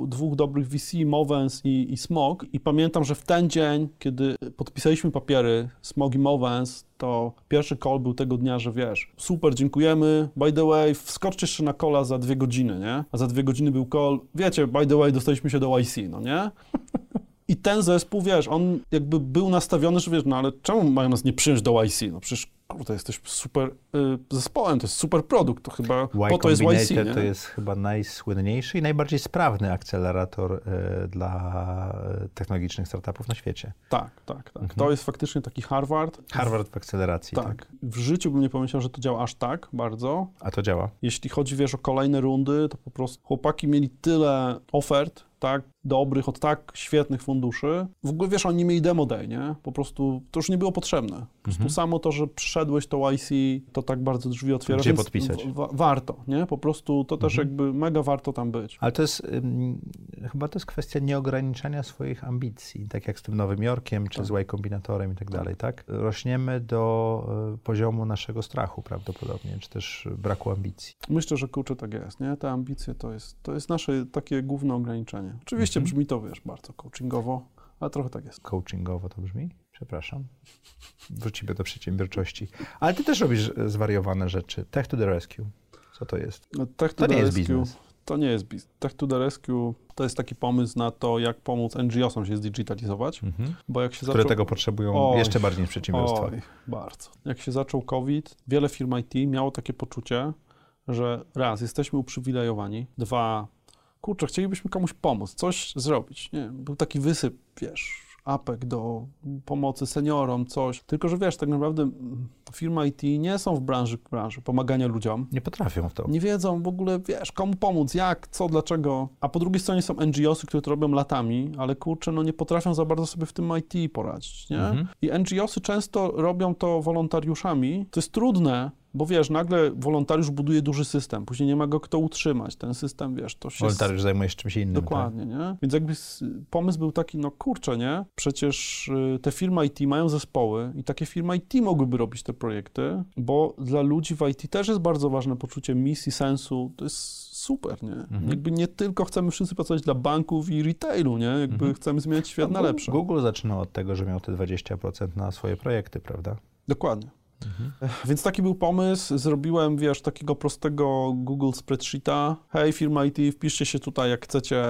dwóch dobrych VC, Movens i, i Smog i pamiętam, że w ten dzień, kiedy podpisaliśmy papiery Smog i Movens, to pierwszy call był tego dnia, że wiesz, super, dziękujemy, by the way, wskoczcie jeszcze na kola za dwie godziny, nie? A za dwie godziny był call, wiecie, by the way, dostaliśmy się do YC, no nie? I ten zespół, wiesz, on jakby był nastawiony, że wiesz, no ale czemu mają nas nie przyjąć do YC? No przecież kurde, jesteś super y, zespołem, to jest super produkt, to chyba y po to jest YC, nie?
to jest chyba najsłynniejszy i najbardziej sprawny akcelerator y, dla technologicznych startupów na świecie.
Tak, tak, tak. Mhm. To jest faktycznie taki Harvard.
Harvard w akceleracji, tak. tak.
W życiu bym nie pomyślał, że to działa aż tak bardzo.
A to działa?
Jeśli chodzi, wiesz, o kolejne rundy, to po prostu chłopaki mieli tyle ofert, tak dobrych, od tak świetnych funduszy. W ogóle wiesz, oni mieli demo day, nie? Po prostu to już nie było potrzebne. Po prostu mhm. samo to, że przyszedłeś to YC, to tak bardzo drzwi otwiera.
Gdzie podpisać?
Wa warto, nie? Po prostu to też mhm. jakby mega warto tam być.
Ale to jest, chyba to jest kwestia nieograniczania swoich ambicji, tak jak z tym Nowym Jorkiem, czy tak. z Y Kombinatorem i tak, tak dalej, tak? Rośniemy do y, poziomu naszego strachu prawdopodobnie, czy też braku ambicji.
Myślę, że kurczę tak jest, nie? Te ambicje to jest, to jest nasze takie główne ograniczenie. Oczywiście mhm. brzmi to, wiesz, bardzo coachingowo, ale trochę tak jest.
Coachingowo to brzmi? Przepraszam. Wrócimy do przedsiębiorczości. Ale ty też robisz zwariowane rzeczy. Tech to the rescue. Co to jest?
No, tech to, to nie rescue. jest biznes. to nie jest biznes. Tech to the Rescue to jest taki pomysł na to, jak pomóc NGO-som się zdigitalizować,
Mhm.
bo jak się
Które
zaczął...
tego potrzebują
Oj,
jeszcze bardziej niż przedsiębiorstwa.
Oj, bardzo. Jak się zaczął COVID, wiele firm IT miało takie poczucie, że raz, jesteśmy uprzywilejowani, dwa, kurczę, chcielibyśmy komuś pomóc, coś zrobić. Nie, był taki wysyp, wiesz, apek do pomocy seniorom, coś. Tylko, że wiesz, tak naprawdę firmy IT nie są w branży, branży pomagania ludziom.
Nie potrafią w to.
Nie wiedzą w ogóle, wiesz, komu pomóc, jak, co, dlaczego. A po drugiej stronie są NGOsy, które to robią latami, ale kurczę, no nie potrafią za bardzo sobie w tym IT poradzić, nie?
Mhm.
I NGOsy często robią to wolontariuszami. To jest trudne, bo wiesz, nagle wolontariusz buduje duży system, później nie ma go kto utrzymać. Ten system, wiesz, to się...
Wolontariusz zajmuje się czymś innym.
Dokładnie, nie? Więc jakby pomysł był taki, no kurczę, nie? Przecież y, te firmy IT mają zespoły i takie firmy IT mogłyby robić te projekty, bo dla ludzi w IT też jest bardzo ważne poczucie misji, sensu. To jest super, nie?
Mhm.
Jakby nie tylko chcemy wszyscy pracować dla banków i retailu, nie? Jakby
Mhm.
chcemy zmieniać świat
No,
na lepsze.
Google zaczynał od tego, że miał te 20% na swoje projekty, prawda?
Dokładnie.
Mhm.
Więc taki był pomysł. Zrobiłem, wiesz, takiego prostego Google Spreadsheeta. Hej, firma IT, wpiszcie się tutaj, jak chcecie,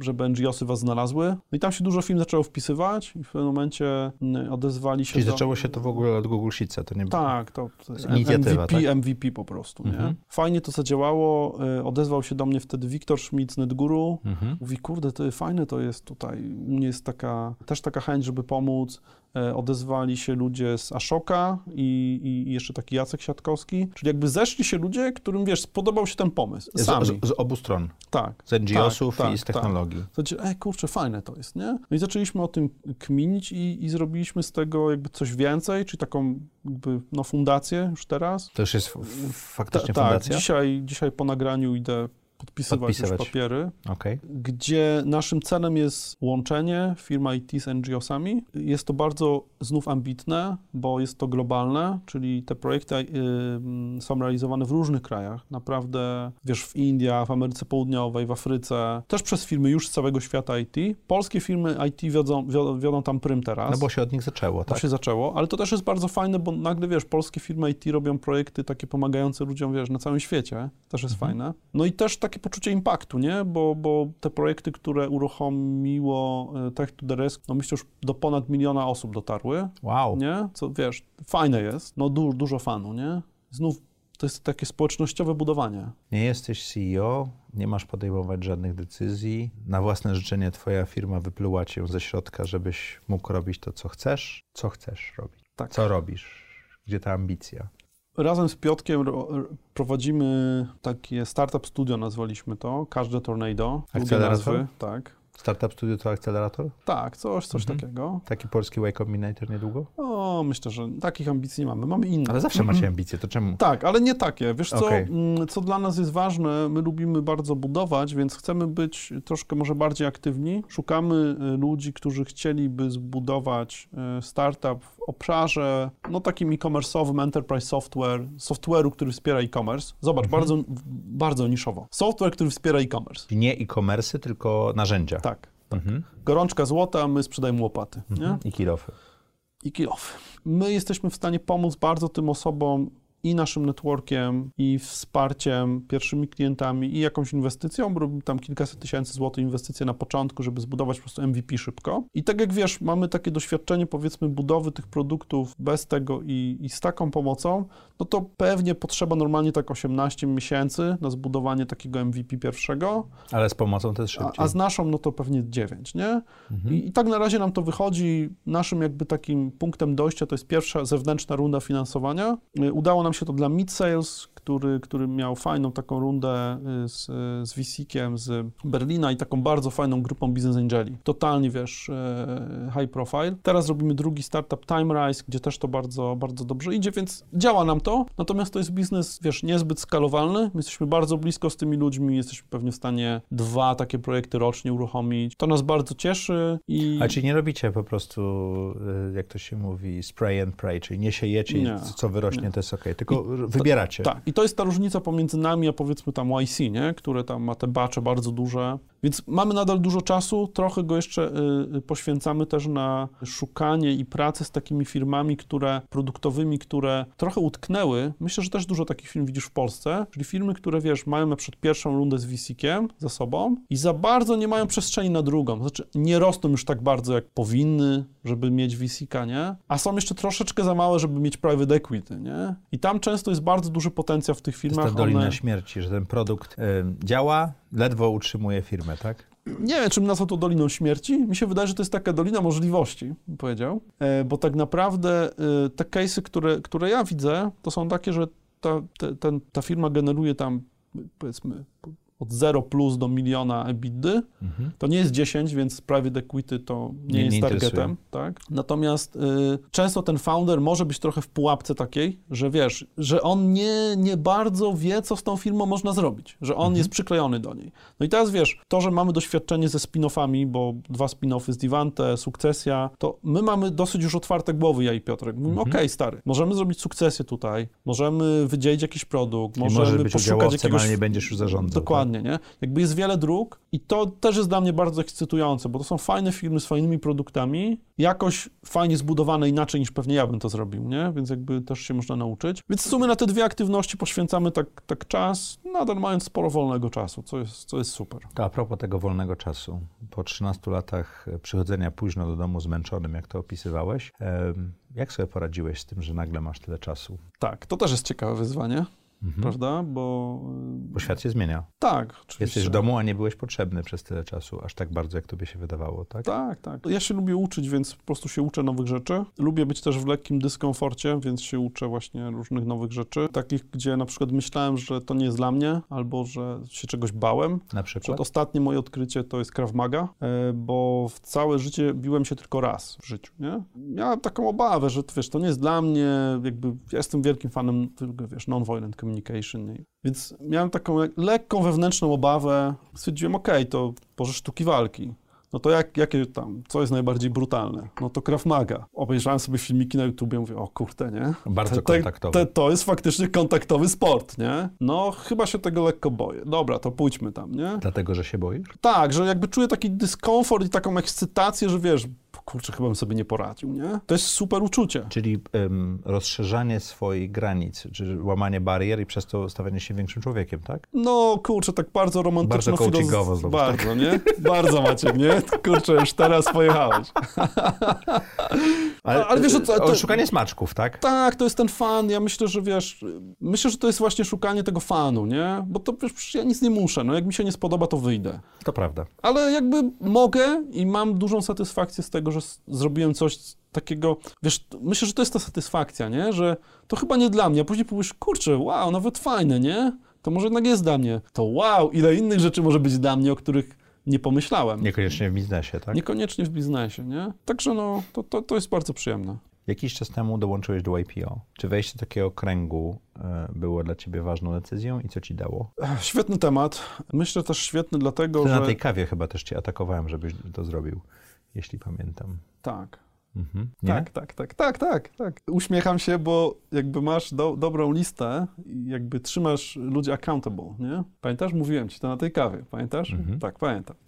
żeby NGOsy was znalazły. No i tam się dużo firm zaczęło wpisywać i w pewnym momencie mm, odezwali się
Czyli
do...
zaczęło się to w ogóle od Google Sheetsa, to nie
Tak, to, to
jest inicjatywa,
MVP,
tak?
MVP po prostu, nie?
Mhm.
Fajnie to zadziałało. Y, Odezwał się do mnie wtedy Wiktor Schmidt z NetGuru.
Mhm.
Mówi, kurde, to fajne to jest tutaj. U mnie jest taka, też taka chęć, żeby pomóc. E, Odezwali się ludzie z Ashoka i, i jeszcze taki Jacek Siatkowski. Czyli jakby zeszli się ludzie, którym, wiesz, spodobał się ten pomysł.
Z,
Sami.
z, z obu stron,
tak.
z NGO-sów
Tak,
i z
tak,
technologii.
To znaczy, ej, kurczę, fajne to jest, nie? No i zaczęliśmy o tym kminić i, i zrobiliśmy z tego jakby coś więcej, czyli taką jakby, no, fundację już teraz.
To już jest faktycznie
Ta- tak,
fundacja?
dzisiaj, dzisiaj po nagraniu idę podpisywać,
Podpisywać.
już papiery.
Okej.
gdzie naszym celem jest łączenie firma IT z NGO-sami. Jest to bardzo znów ambitne, bo jest to globalne, czyli te projekty y, są realizowane w różnych krajach. Naprawdę, wiesz, w Indiach, w Ameryce Południowej, w Afryce, też przez firmy już z całego świata IT. Polskie firmy IT wiodą, wiodą, tam prym teraz.
No bo się od nich zaczęło,
To
tak?
się zaczęło, ale to też jest bardzo fajne, bo nagle, wiesz, polskie firmy IT robią projekty takie pomagające ludziom, wiesz, na całym świecie. Też jest
Mhm.
fajne. No i też takie poczucie impaktu, nie? Bo, bo te projekty, które uruchomiło e, Tech to the Rescue, no myślę, już do ponad miliona osób dotarły,
Wow.
nie? Co, wiesz, fajne jest. No du dużo fanu, nie? Znów to jest takie społecznościowe budowanie.
Nie jesteś CEO, nie masz podejmować żadnych decyzji. Na własne życzenie twoja firma wypluła cię ze środka, żebyś mógł robić to, co chcesz. Co chcesz robić?
Tak.
Co robisz? Gdzie ta ambicja?
Razem z Piotkiem prowadzimy takie startup studio, nazwaliśmy to, każde tornado.
Akcelerator?
nazwy, Tak.
Startup Studio to akcelerator?
Tak, coś, coś
Mhm.
takiego.
Taki polski Y Combinator niedługo?
O, myślę, że takich ambicji nie mamy. Mamy inne.
Ale zawsze macie ambicje, to czemu?
Tak, ale nie takie. Wiesz co, mm, co dla nas jest ważne, my lubimy bardzo budować, więc chcemy być troszkę może bardziej aktywni. Szukamy y, ludzi, którzy chcieliby zbudować y, startup w obszarze, no takim e-commerce'owym, enterprise software, software'u, który wspiera e-commerce. Zobacz,
Mhm.
bardzo, bardzo niszowo. Software, który wspiera e-commerce.
Nie e-commerce, tylko narzędzia.
Tak.
Mhm.
Gorączka złota, my sprzedajemy łopaty?
Mhm. I kilofy.
i kilofy. My jesteśmy w stanie pomóc bardzo tym osobom i naszym networkiem, i wsparciem, pierwszymi klientami, i jakąś inwestycją, robimy tam kilkaset tysięcy złotych inwestycje na początku, żeby zbudować po prostu MVP szybko. I tak jak wiesz, mamy takie doświadczenie, powiedzmy, budowy tych produktów bez tego i, i z taką pomocą, no to pewnie potrzeba normalnie tak 18 miesięcy na zbudowanie takiego MVP pierwszego,
Ale z pomocą to jest
a,
szybciej.
a z naszą no to pewnie 9, nie?
Mhm.
I, I tak na razie nam to wychodzi. Naszym jakby takim punktem dojścia to jest pierwsza zewnętrzna runda finansowania. Y, Udało nam się to dla Mid Sales, który, który miał fajną taką rundę y, z, z VC-kiem z Berlina i taką bardzo fajną grupą Business Angeli. Totalnie, wiesz, e, high profile. Teraz robimy drugi startup TimeRise, gdzie też to bardzo, bardzo dobrze idzie, więc działa nam to. Natomiast to jest biznes, wiesz, niezbyt skalowalny. My jesteśmy bardzo blisko z tymi ludźmi, jesteśmy pewnie w stanie dwa takie projekty rocznie uruchomić. To nas bardzo cieszy i...
A czy nie robicie po prostu, y, jak to się mówi, spray and pray, czyli nie siejecie
Nie,
i co wyrośnie,
nie.
to jest okej, tylko wybieracie.
Tak, i to jest ta różnica pomiędzy nami, a powiedzmy tam YC, nie? które tam ma te bacze bardzo duże. Więc mamy nadal dużo czasu, trochę go jeszcze y, poświęcamy też na szukanie i pracę z takimi firmami, które produktowymi, które trochę utknęły. Myślę, że też dużo takich firm widzisz w Polsce, czyli firmy, które wiesz, mają na przykład pierwszą rundę z VC-kiem za sobą i za bardzo nie mają przestrzeni na drugą. Znaczy nie rosną już tak bardzo, jak powinny, żeby mieć VC-ka, nie? A są jeszcze troszeczkę za małe, żeby mieć private equity, nie? I tam często jest bardzo duży potencjał w tych firmach.
To jest ta dolina One... śmierci, że ten produkt y, działa, ledwo utrzymuje firmę, tak?
Nie wiem, czym nazwał to Doliną Śmierci. Mi się wydaje, że to jest taka dolina możliwości, bym powiedział. E, bo tak naprawdę e, te case'y, które, które ja widzę, to są takie, że ta, te, ten, ta firma generuje tam powiedzmy od 0 plus do miliona EBITDA. Mhm. To nie jest 10, więc private equity to nie, nie jest nie targetem. Tak? Natomiast y, często ten founder może być trochę w pułapce takiej, że wiesz, że on nie, nie bardzo wie, co z tą firmą można zrobić, że on mhm. jest przyklejony do niej. No i teraz wiesz, to, że mamy doświadczenie ze spin-offami, bo dwa spin-offy z Divante, sukcesja, to my mamy dosyć już otwarte głowy, ja i Piotrek. Mówimy, mhm. okej, okay, stary, możemy zrobić sukcesję tutaj, możemy wydzielić jakiś produkt, możemy
być
poszukać jakiegoś...
nie będziesz już zarządzał.
Dokładnie. Dokładnie, nie? Jakby jest wiele dróg i to też jest dla mnie bardzo ekscytujące, bo to są fajne firmy z fajnymi produktami, jakoś fajnie zbudowane inaczej niż pewnie ja bym to zrobił, nie? Więc jakby też się można nauczyć. Więc w sumie na te dwie aktywności poświęcamy tak, tak czas, nadal mając sporo wolnego czasu, co jest, co jest super.
To a propos tego wolnego czasu, po 13 latach przychodzenia późno do domu zmęczonym, jak to opisywałeś, jak sobie poradziłeś z tym, że nagle masz tyle czasu?
Tak, to też jest ciekawe wyzwanie mhm. prawda? Bo,
Bo świat się zmienia.
Tak, oczywiście.
Jesteś w domu, a nie byłeś potrzebny przez tyle czasu, aż tak bardzo, jak tobie się wydawało, tak?
Tak, tak. Ja się lubię uczyć, więc po prostu się uczę nowych rzeczy. Lubię być też w lekkim dyskomforcie, więc się uczę właśnie różnych nowych rzeczy. Takich, gdzie na przykład myślałem, że to nie jest dla mnie, albo że się czegoś bałem.
Na przykład?
ostatnie moje odkrycie to jest Krav Maga, e, bo w całe życie biłem się tylko raz w życiu, nie? Miałem taką obawę, że wiesz, to nie jest dla mnie, jakby ja jestem wielkim fanem, wiesz, non-violent communication. Więc miałem taką lekką wewnętrzną obawę. Stwierdziłem, ok, to Boże sztuki walki. No to jak, jakie tam, co jest najbardziej brutalne? No to Krav Maga. Obejrzałem sobie filmiki na YouTubie, mówię, o kurde, nie?
Bardzo te, kontaktowy. Te,
to jest faktycznie kontaktowy sport, nie? No chyba się tego lekko boję. Dobra, to pójdźmy tam, nie?
Dlatego, że się boisz?
Tak, że jakby czuję taki dyskomfort i taką ekscytację, że wiesz, kurczę, chyba bym sobie nie poradził, nie? To jest super uczucie.
Czyli rozszerzanie swoich granic, czy łamanie barier i przez to stawianie się większym człowiekiem, tak?
No, kurczę, tak bardzo romantyczno.
Bardzo coachingowo.
Bardzo, tak? nie? Bardzo, Maciek, nie? Kurczę, już teraz pojechałeś.
ale, ale wiesz, to, to, szukanie smaczków, tak?
Tak, to jest ten fan. Ja myślę, że wiesz, myślę, że to jest właśnie szukanie tego fanu, nie? Bo to wiesz, ja nic nie muszę. No, jak mi się nie spodoba, to wyjdę.
To prawda.
Ale jakby mogę i mam dużą satysfakcję z tego, że zrobiłem coś takiego, wiesz, myślę, że to jest ta satysfakcja, nie? Że to chyba nie dla mnie, a później powiesz, kurczę, wow, nawet fajne, nie? To może jednak jest dla mnie. To wow, ile innych rzeczy może być dla mnie, o których nie pomyślałem.
Niekoniecznie w biznesie, tak?
Niekoniecznie w biznesie, nie? Także no, to, to, to jest bardzo przyjemne.
Jakiś czas temu dołączyłeś do YPO. Czy wejście do takiego kręgu e, było dla ciebie ważną decyzją i co ci dało?
Świetny temat. Myślę też świetny dlatego,
Ty
że...
na tej kawie chyba też cię atakowałem, żebyś to zrobił jeśli pamiętam.
Tak. Mhm. Tak, tak, tak, tak, tak, tak. Uśmiecham się, bo jakby masz do, dobrą listę i jakby trzymasz ludzi accountable, nie? Pamiętasz? Mówiłem ci to na tej kawie, pamiętasz? Mhm. Tak, pamiętam.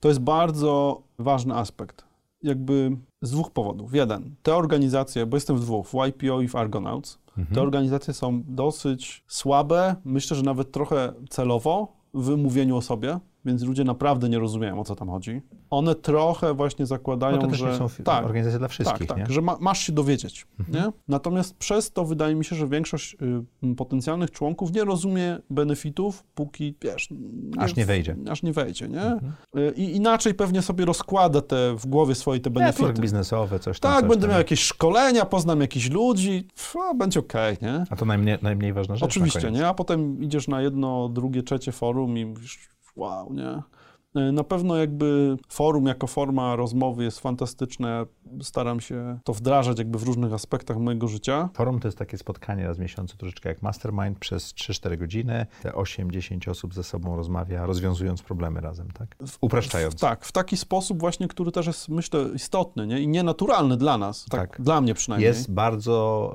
to jest bardzo ważny aspekt. Jakby z dwóch powodów. Jeden, te organizacje, bo jestem w dwóch, w YPO i w Argonauts, mhm. te organizacje są dosyć słabe, myślę, że nawet trochę celowo w mówieniu o sobie więc ludzie naprawdę nie rozumieją, o co tam chodzi. One trochę właśnie zakładają, no to też
że...
Nie
są tak, organizacje dla wszystkich,
tak,
tak,
że ma, masz się dowiedzieć, mhm. nie? Natomiast przez to wydaje mi się, że większość y, potencjalnych członków nie rozumie benefitów, póki, wiesz...
Nie, aż nie wejdzie.
Aż nie wejdzie, nie? Mhm. Y, I inaczej pewnie sobie rozkłada te w głowie swoje te benefity.
Network biznesowy, coś tam.
Tak,
coś
będę
tam.
miał jakieś szkolenia, poznam jakichś ludzi, a, będzie okej, okay, nie?
A to najmniej, najmniej ważna rzecz
Oczywiście, nie? A potem idziesz na jedno, drugie, trzecie forum i wow, nie? E, na pewno jakby forum jako forma rozmowy jest fantastyczne. Staram się to wdrażać jakby w różnych aspektach mojego życia.
Forum to jest takie spotkanie raz w miesiącu, troszeczkę jak mastermind, przez 3-4 godziny. Te 8-10 osób ze sobą rozmawia, rozwiązując problemy razem, tak? Upraszczając.
W, tak, w taki sposób właśnie, który też jest, myślę, istotny nie? i nienaturalny dla nas. Tak,
Tak.
Dla mnie przynajmniej.
Jest bardzo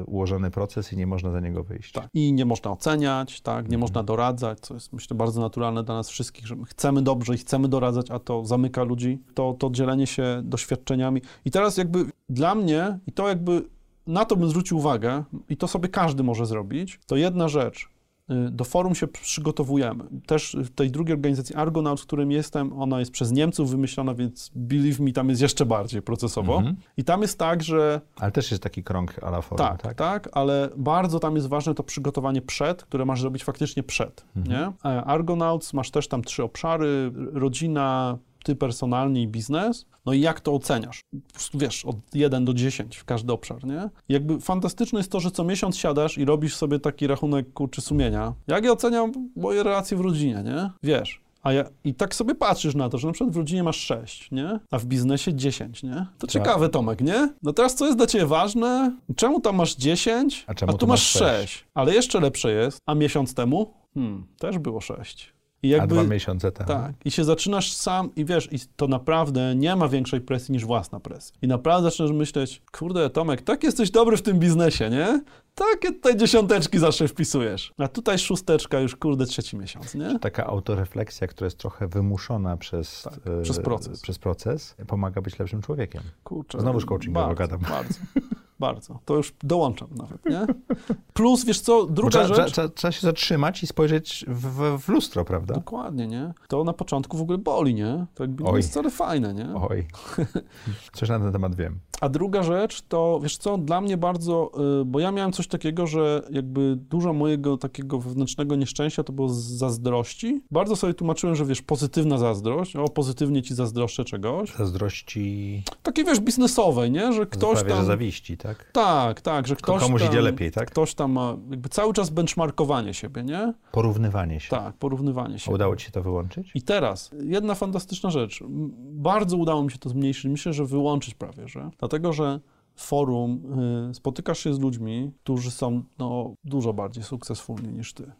e, ułożony proces i nie można za niego wyjść.
Tak. I nie można oceniać, tak, nie można doradzać, co jest myślę bardzo naturalne dla nas wszystkich, że my chcemy dobrze i chcemy doradzać, a to zamyka ludzi, to, to dzielenie się doświadczeniami. I teraz jakby dla mnie, i to jakby na to bym zwrócił uwagę, i to sobie każdy może zrobić, to jedna rzecz. Y, Do forum się przygotowujemy. Też w tej drugiej organizacji Argonaut, w którym jestem, ona jest przez Niemców wymyślona, więc believe me, tam jest jeszcze bardziej procesowo.
Mhm.
I tam jest tak, że
Ale też jest taki krąg a la forum,
tak,
tak?
tak, ale bardzo tam jest ważne to przygotowanie przed, które masz zrobić faktycznie przed, nie? E, Argonauts masz też tam trzy obszary, rodzina, ty personalnie i biznes, no i jak to oceniasz? Po prostu wiesz, od 1 do 10 w każdy obszar, nie? Jakby fantastyczne jest to, że co miesiąc siadasz i robisz sobie taki rachunek kurczy sumienia. Jak ja oceniam moje relacje w rodzinie, nie? Wiesz. A ja, I tak sobie patrzysz na to, że na przykład w rodzinie masz 6, nie? A w biznesie 10, nie? To ciekawe, Tomek, nie? No teraz co jest dla ciebie ważne? Czemu tam masz 10,
A czemu
tu masz
masz
6? Ale jeszcze lepsze jest, a miesiąc temu? Hmm, też było 6. I
A
jakby,
dwa miesiące temu.
tak. I się zaczynasz sam i wiesz, i to naprawdę nie ma większej presji niż własna presja. I naprawdę zaczynasz myśleć, kurde, Tomek, tak jesteś dobry w tym biznesie, nie? Takie tutaj dziesiąteczki zawsze wpisujesz. A tutaj szósteczka już, kurde, trzeci miesiąc, nie?
Taka autorefleksja, która jest trochę wymuszona przez,
Tak,
e,
przez proces.
przez proces, pomaga być lepszym człowiekiem.
Kurczę.
Znowuż coachingowo
bardzo,
gadam.
Bardzo, bardzo. To już dołączam nawet, nie? Plus, wiesz co, druga rzecz...
trzeba, trzeba, się zatrzymać i spojrzeć w, w, lustro, prawda?
Dokładnie, nie? To na początku w ogóle boli, nie? To jakby
Oj.
jest wcale fajne, nie?
Oj, coś na ten temat wiem.
A druga rzecz to, wiesz co, dla mnie bardzo, y, bo ja miałem coś takiego, że jakby dużo mojego takiego wewnętrznego nieszczęścia to było z zazdrości. Bardzo sobie tłumaczyłem, że wiesz, pozytywna zazdrość, o, pozytywnie ci zazdroszczę czegoś.
Zazdrości
Takiej, wiesz, biznesowej, nie? Że ktoś
prawie, że
tam...
zawiści, tak?
Tak, tak, że ktoś
Komuś
tam,
idzie lepiej, tak?
Ktoś tam ma jakby cały czas benchmarkowanie siebie, nie?
Porównywanie się.
Tak, porównywanie
A
się.
udało ci się to wyłączyć?
I teraz, jedna fantastyczna rzecz. Bardzo udało mi się to zmniejszyć, myślę, że wyłączyć prawie, że. Dlatego, że w forum y, spotykasz się z ludźmi, którzy są no, dużo bardziej sukcesfulni niż ty.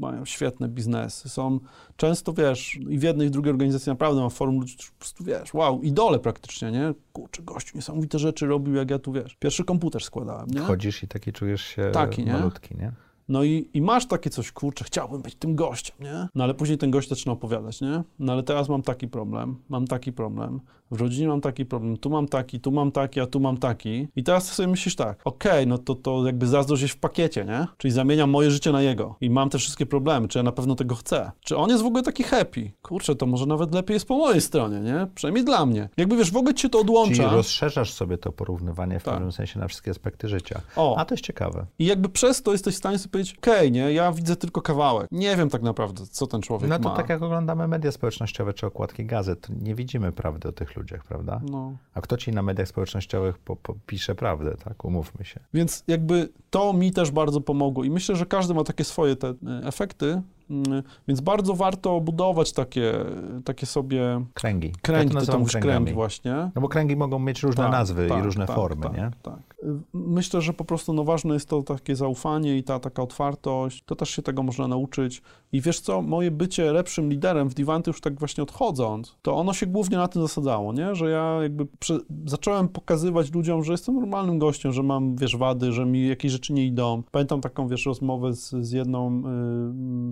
Mają świetne biznesy, są często, wiesz, i w jednej i w drugiej organizacji naprawdę mam forum ludzi, którzy po prostu, wiesz, wow, idole praktycznie, nie? Kurczę, gościu niesamowite rzeczy robił, jak ja tu, wiesz, pierwszy komputer składałem, nie?
Chodzisz i taki czujesz się
Taki, nie?
malutki, nie?
No i, i masz takie coś, kurczę, chciałbym być tym gościem, nie? No ale później ten gość zaczyna opowiadać, nie? No ale teraz mam taki problem, mam taki problem, w rodzinie mam taki problem, tu mam taki, tu mam taki, a tu mam taki. I teraz sobie myślisz tak, okej, no to, to jakby zazdrość jest w pakiecie, nie? Czyli zamieniam moje życie na jego i mam te wszystkie problemy, czy ja na pewno tego chcę? Czy on jest w ogóle taki happy? Kurczę, to może nawet lepiej jest po mojej stronie, nie? Przynajmniej dla mnie. Jakby wiesz, w ogóle ci się to
Czyli
odłącza.
rozszerzasz sobie to porównywanie w
Tak.
pewnym sensie na wszystkie aspekty życia.
O.
A to jest ciekawe.
I jakby przez to jesteś w stanie sobie powiedzieć, okej, nie, ja widzę tylko kawałek. Nie wiem tak naprawdę, co ten człowiek
No to
ma.
tak jak oglądamy media społecznościowe czy okładki gazet, nie widzimy prawdy o tych ludziach, prawda?
No.
A kto ci na mediach społecznościowych po, po, pisze prawdę, tak? Umówmy się.
Więc jakby to mi też bardzo pomogło i myślę, że każdy ma takie swoje te e, efekty, mm, więc bardzo warto budować takie, takie sobie
Kręgi. Ja
kręgi,
to
ty to mówisz
kręgami.
kręgi właśnie.
No bo kręgi mogą mieć różne
Tak,
nazwy
tak,
i różne
tak,
formy,
tak,
nie?
Tak. Myślę, że po prostu no, ważne jest to takie zaufanie i ta taka otwartość. To też się tego można nauczyć. I wiesz co, moje bycie lepszym liderem w Divanty już tak właśnie odchodząc, to ono się głównie na tym zasadzało, nie? Że ja jakby zacząłem pokazywać ludziom, że jestem normalnym gościem, że mam, wiesz, wady, że mi jakieś rzeczy nie idą. Pamiętam taką, wiesz, rozmowę z, z jedną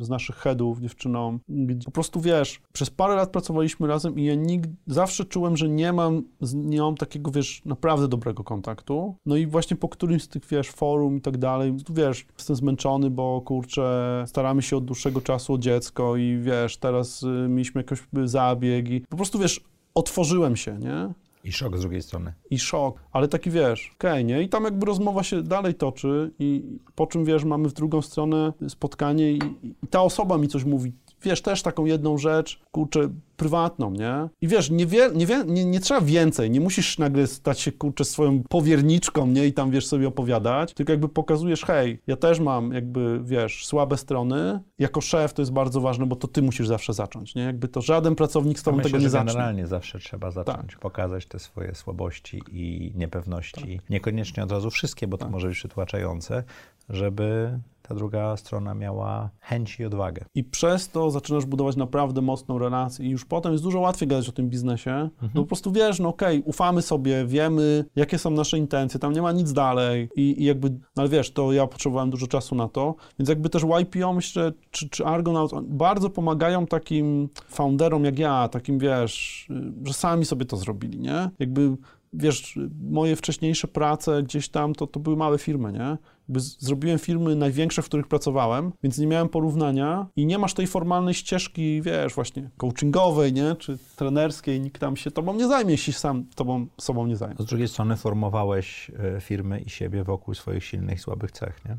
y, z naszych headów, dziewczyną, gdzie po prostu, wiesz, przez parę lat pracowaliśmy razem i ja nigdy, zawsze czułem, że nie mam z nią takiego, wiesz, naprawdę dobrego kontaktu. No i właśnie po którymś z tych, wiesz, forum i tak dalej, wiesz, jestem zmęczony, bo kurczę, staramy się od dłuższego czasu dziecko i wiesz, teraz y, mieliśmy jakiś y, zabieg i po prostu, wiesz, otworzyłem się, nie?
I szok z drugiej strony.
i szok, ale taki wiesz, okej, nie? I tam jakby rozmowa się dalej toczy i po czym, wiesz, mamy w drugą stronę spotkanie i, i ta osoba mi coś mówi wiesz, też taką jedną rzecz, kurczę, prywatną, nie? I wiesz, nie, wie, nie, wie, nie, nie trzeba więcej, nie musisz nagle stać się, kurczę, swoją powierniczką, nie? I tam, wiesz, sobie opowiadać, tylko jakby pokazujesz, hej, ja też mam jakby, wiesz, słabe strony, jako szef to jest bardzo ważne, bo to ty musisz zawsze zacząć, nie? Jakby to żaden pracownik z tobą
Myślę,
tego nie zacznie.
generalnie zawsze trzeba zacząć, pokazać te swoje słabości i niepewności. Niekoniecznie od razu wszystkie, bo to może być przytłaczające, żeby ta druga strona miała chęć i odwagę.
I przez to zaczynasz budować naprawdę mocną relację i już potem jest dużo łatwiej gadać o tym biznesie. No po prostu wiesz, no okej, ufamy sobie, wiemy, jakie są nasze intencje, tam nie ma nic dalej i, i jakby, no ale wiesz, to ja potrzebowałem dużo czasu na to, więc jakby też YPO, myślę, czy, czy Argonaut bardzo pomagają takim founderom jak ja, takim wiesz, y, że sami sobie to zrobili, nie? Jakby wiesz, moje wcześniejsze prace gdzieś tam, to, to były małe firmy, nie? Jakby zrobiłem firmy największe, w których pracowałem, więc nie miałem porównania i nie masz tej formalnej ścieżki, wiesz, właśnie coachingowej, nie? Czy trenerskiej, nikt tam się tobą nie zajmie, jeśli sam tobą, sobą nie zajmie.
Z drugiej strony formowałeś e, firmę i siebie wokół swoich silnych słabych cech, nie?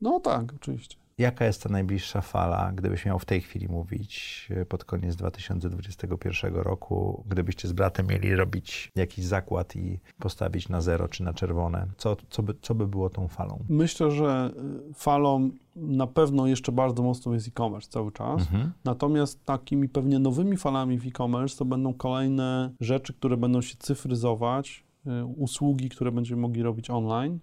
No tak, oczywiście.
Jaka jest ta najbliższa fala, gdybyś miał w tej chwili mówić e, pod koniec 2021 roku, gdybyście z bratem mieli robić jakiś zakład i postawić na zero czy na czerwone? Co, co, by, co by było tą falą?
Myślę, że y, falą na pewno jeszcze bardzo mocno jest e-commerce cały czas.
Mhm.
Natomiast takimi pewnie nowymi falami w e-commerce to będą kolejne rzeczy, które będą się cyfryzować, y, usługi, które będziemy mogli robić online.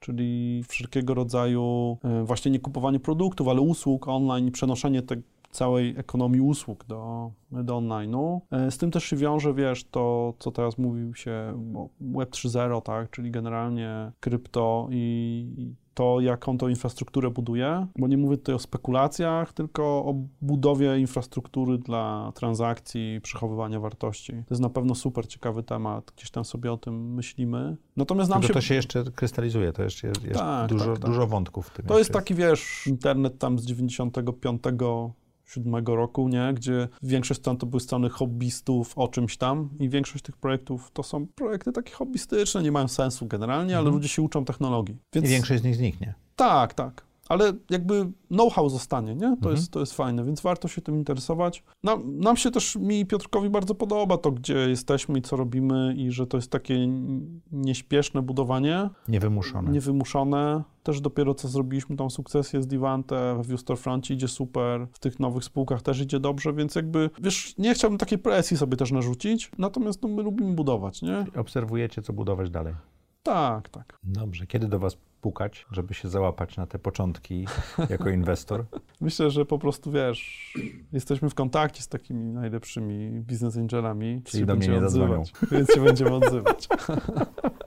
Czyli wszelkiego rodzaju y, właśnie nie kupowanie produktów, ale usług online przenoszenie tej całej ekonomii usług do, do online'u. Y, Z tym też się wiąże, wiesz, to co teraz mówił się Web 3.0, tak, czyli generalnie krypto i to, jaką to infrastrukturę buduje, bo nie mówię tutaj o spekulacjach, tylko o budowie infrastruktury dla transakcji, przechowywania wartości. To jest na pewno super ciekawy temat, gdzieś tam sobie o tym myślimy. Natomiast nam
Tylko
się...
to się jeszcze krystalizuje, to jeszcze jest, jest
Tak,
dużo,
tak, tak.
dużo wątków w tym.
To jest
jeszcze
taki, wiesz, internet tam z 95 7 roku, nie? Gdzie większość stron to były strony hobbystów o czymś tam i większość tych projektów to są projekty takie hobbystyczne, nie mają sensu generalnie, ale
Mhm.
ludzie się uczą technologii. Więc
I większość z nich zniknie.
tak, tak. Ale jakby know-how zostanie, nie? To,
Mhm.
jest, to jest fajne, więc warto się tym interesować. Nam, nam się też, mi i Piotrkowi bardzo podoba to, gdzie jesteśmy i co robimy i że to jest takie nieśpieszne budowanie,
Niewymuszone.
niewymuszone. Też dopiero co zrobiliśmy tą sukcesję z Divante, w View Storefroncie idzie super, w tych nowych spółkach też idzie dobrze, więc jakby, wiesz, nie chciałbym takiej presji sobie też narzucić, natomiast no, my lubimy budować, nie?
Obserwujecie, co budować dalej.
Tak, tak.
Dobrze. Kiedy do was pukać, żeby się załapać na te początki jako inwestor?
Myślę, że po prostu wiesz, jesteśmy w kontakcie z takimi najlepszymi biznes angelami.
Czyli do mnie nie zadzwonią.
odzywać, Więc się będziemy odzywać.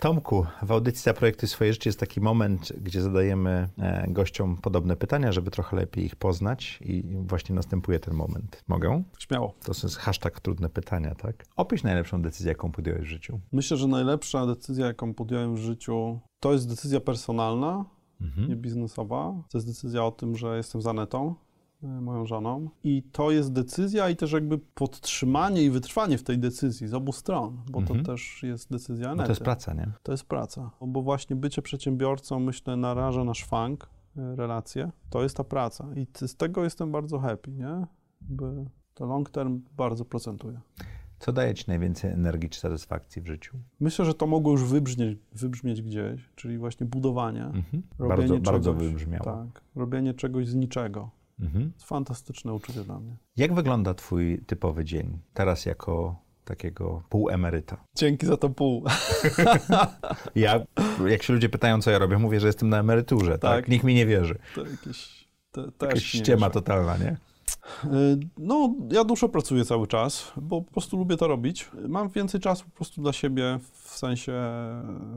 Tomku, w audycji Zaprojektuj swoje życie jest taki moment, gdzie zadajemy e, gościom podobne pytania, żeby trochę lepiej ich poznać i właśnie następuje ten moment. Mogę?
Śmiało.
To jest hashtag trudne pytania, tak? Opisz najlepszą decyzję, jaką podjąłeś w życiu.
Myślę, że najlepsza decyzja, jaką podjąłem w życiu, to jest decyzja personalna,
Mhm.
nie biznesowa. To jest decyzja o tym, że jestem z Anetą, y, moją żoną. I to jest decyzja i też jakby podtrzymanie i wytrwanie w tej decyzji z obu stron, bo
Mhm.
to też jest decyzja Anety.
to jest praca, nie?
To jest praca, bo właśnie bycie przedsiębiorcą, myślę, naraża na szwank y, relacje. To jest ta praca i z tego jestem bardzo happy, nie? By to long term bardzo procentuje.
Co daje ci najwięcej energii czy satysfakcji w życiu?
Myślę, że to mogło już wybrzmieć, wybrzmieć gdzieś, czyli właśnie budowanie,
Mhm.
robienie
Bardzo, bardzo
czegoś,
wybrzmiało.
tak, robienie czegoś z niczego.
Mhm.
To fantastyczne uczucie dla mnie.
Jak wygląda twój typowy dzień? Teraz jako takiego półemeryta.
Dzięki za to pół.
Ja, jak się ludzie pytają, co ja robię, mówię, że jestem na emeryturze, tak?
Tak.
Nikt mi nie wierzy.
To jakieś... To,
Jakaś
też nie
ściema
wierzę.
totalna, nie?
Y, No, ja dużo pracuję cały czas, bo po prostu lubię to robić. Mam więcej czasu po prostu dla siebie, w sensie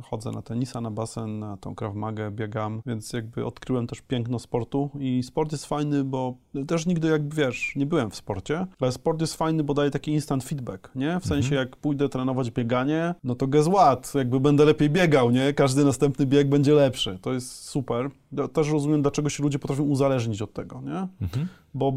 chodzę na tenisa, na basen, na tą Krav Magę, biegam, więc jakby odkryłem też piękno sportu i sport jest fajny, bo też nigdy jakby, wiesz, nie byłem w sporcie, ale sport jest fajny, bo daje taki instant feedback, nie? W sensie jak pójdę trenować bieganie, no to guess what, jakby będę lepiej biegał, nie? Każdy następny bieg będzie lepszy, to jest super, Ja też rozumiem, dlaczego się ludzie potrafią uzależnić od tego, nie?
Mhm.
Bo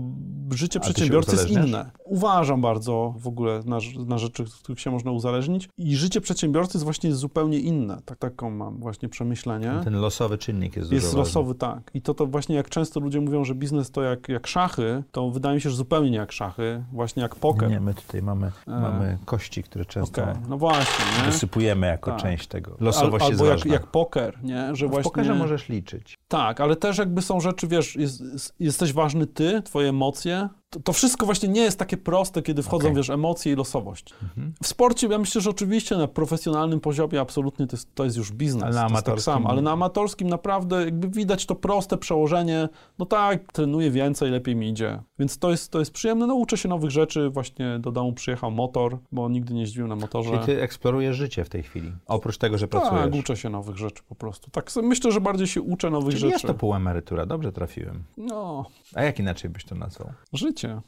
życie
A
przedsiębiorcy jest inne. Uważam bardzo w ogóle na, na rzeczy, z których się można uzależnić i życie przedsiębiorcy jest właśnie zupełnie inne. Tak, taką mam właśnie przemyślenie.
Ten losowy czynnik jest,
Jest losowy, tak. I to, to właśnie jak często ludzie mówią, że biznes to jak, jak szachy, to wydaje mi się, że zupełnie nie jak szachy, właśnie jak
ważny.
poker.
Nie, my tutaj mamy,
E.
mamy kości, które często
Okej, no właśnie, nie?
wysypujemy jako
Tak.
część tego.
Al,
Losowość jest
albo jak,
ważna.
jak poker, nie? Że
w
właśnie...
pokerze możesz liczyć.
Tak, ale też jakby są rzeczy, wiesz, jest, jest, jesteś ważny ty, twoje emocje. To, to wszystko właśnie nie jest takie proste, kiedy wchodzą,
Okej.
wiesz, emocje i losowość.
Mhm.
W sporcie ja myślę, że oczywiście na profesjonalnym poziomie absolutnie to jest, to jest już biznes.
Ale na
tak
amatorskim-
samo, ale na amatorskim naprawdę jakby widać to proste przełożenie. No tak, trenuję więcej, lepiej mi idzie. Więc to jest, to jest przyjemne. No uczę się nowych rzeczy. Właśnie do domu przyjechał motor, bo nigdy nie jeździłem na motorze.
Czyli ty eksplorujesz życie w tej chwili. Oprócz tego, że
Tak,
pracujesz.
uczę się nowych rzeczy po prostu. Tak myślę, że bardziej się uczę nowych
Czyli
rzeczy.
jest to półemerytura. Dobrze trafiłem.
No,
A jak inaczej byś to nazwał?
Życie.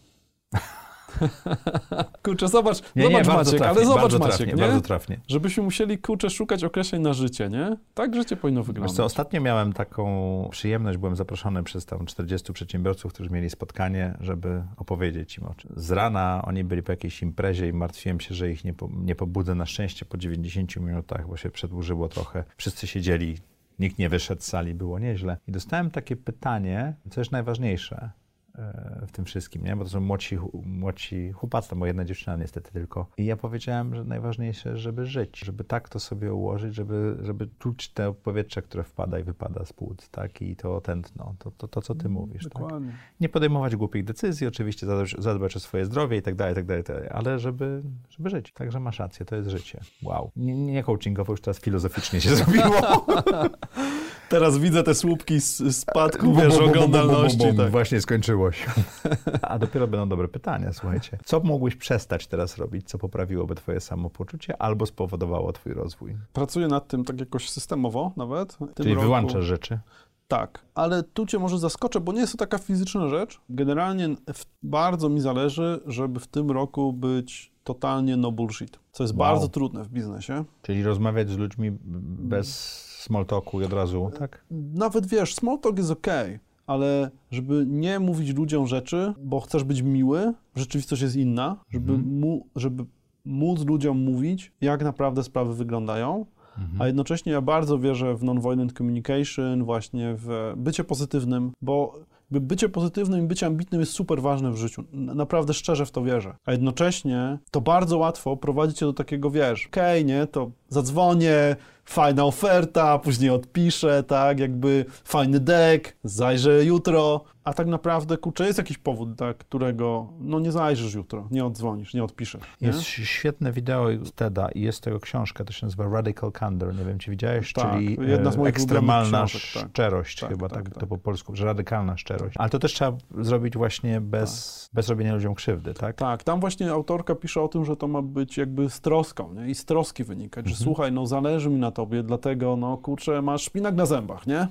kurczę, zobacz,
Nie,
zobacz
nie,
Maciek,
trafnie,
ale zobacz Maciek,
trafnie,
nie?
bardzo trafnie.
Żebyśmy musieli, kurczę, szukać określeń na życie, nie? Tak życie powinno
Wiesz
wyglądać.
co, ostatnio miałem taką przyjemność, byłem zaproszony przez tam 40 przedsiębiorców, którzy mieli spotkanie, żeby opowiedzieć im o czym. Z rana oni byli po jakiejś imprezie i martwiłem się, że ich nie, po, nie pobudzę. Na szczęście po 90 minutach, bo się przedłużyło trochę. Wszyscy siedzieli, nikt nie wyszedł z sali, było nieźle. I dostałem takie pytanie, co jest najważniejsze w tym wszystkim, nie? bo to są młodsi, młodsi chłopacy, bo jedna dziewczyna niestety tylko. I ja powiedziałem, że najważniejsze, żeby żyć, żeby tak to sobie ułożyć, żeby, żeby czuć te powietrze, które wpada i wypada z płuc, tak? I to tętno, to, to, to co ty mówisz, tak?
Dokładnie.
Nie podejmować głupich decyzji, oczywiście zadbać, zadbać o swoje zdrowie i tak dalej, tak tak dalej, ale żeby, żeby żyć. Także masz rację, to jest życie. Wow. Nie, nie coachingowo, już teraz filozoficznie się zrobiło.
Teraz widzę te słupki z spadku, wiesz, oglądalności. Tak.
Właśnie skończyło się. A dopiero będą dobre pytania, słuchajcie. Co mógłbyś przestać teraz robić, co poprawiłoby twoje samopoczucie albo spowodowało twój rozwój?
Pracuję nad tym tak jakoś systemowo nawet.
Czyli
roku.
wyłączasz rzeczy.
Tak, ale tu cię może zaskoczę, bo nie jest to taka fizyczna rzecz. Generalnie w, bardzo mi zależy, żeby w tym roku być totalnie no bullshit, co jest
Wow.
bardzo trudne w biznesie.
Czyli rozmawiać z ludźmi bez small talku i od razu, tak?
Nawet wiesz, small talk jest ok, ale żeby nie mówić ludziom rzeczy, bo chcesz być miły, rzeczywistość jest inna, żeby, mu, żeby móc ludziom mówić, jak naprawdę sprawy wyglądają. A jednocześnie ja bardzo wierzę w non-violent communication, właśnie w bycie pozytywnym, bo bycie pozytywnym i bycie ambitnym jest super ważne w życiu. Naprawdę szczerze w to wierzę. A jednocześnie to bardzo łatwo prowadzi cię do takiego, wiesz, okej, nie, to zadzwonię, fajna oferta, później odpiszę, tak, jakby fajny deck, zajrzę jutro, a tak naprawdę, kurczę, jest jakiś powód, dla którego, no nie zajrzysz jutro, nie odzwonisz, nie odpiszesz. Nie?
Jest świetne wideo TEDa i jest tego książka, to się nazywa Radical Candor, nie wiem czy widziałeś,
Tak,
czyli
jedna z
e,
moich
ekstremalna
ulubionych książek, tak.
szczerość,
Tak,
chyba
tak,
tak,
tak.
to po polsku, że radykalna szczerość. Ale to też trzeba zrobić właśnie bez, bez robienia ludziom krzywdy, tak?
Tak, tam właśnie autorka pisze o tym, że to ma być jakby z troską, nie? I z troski wynikać, że słuchaj, no zależy mi na tobie, dlatego, no kurczę, masz szpinak na zębach, nie?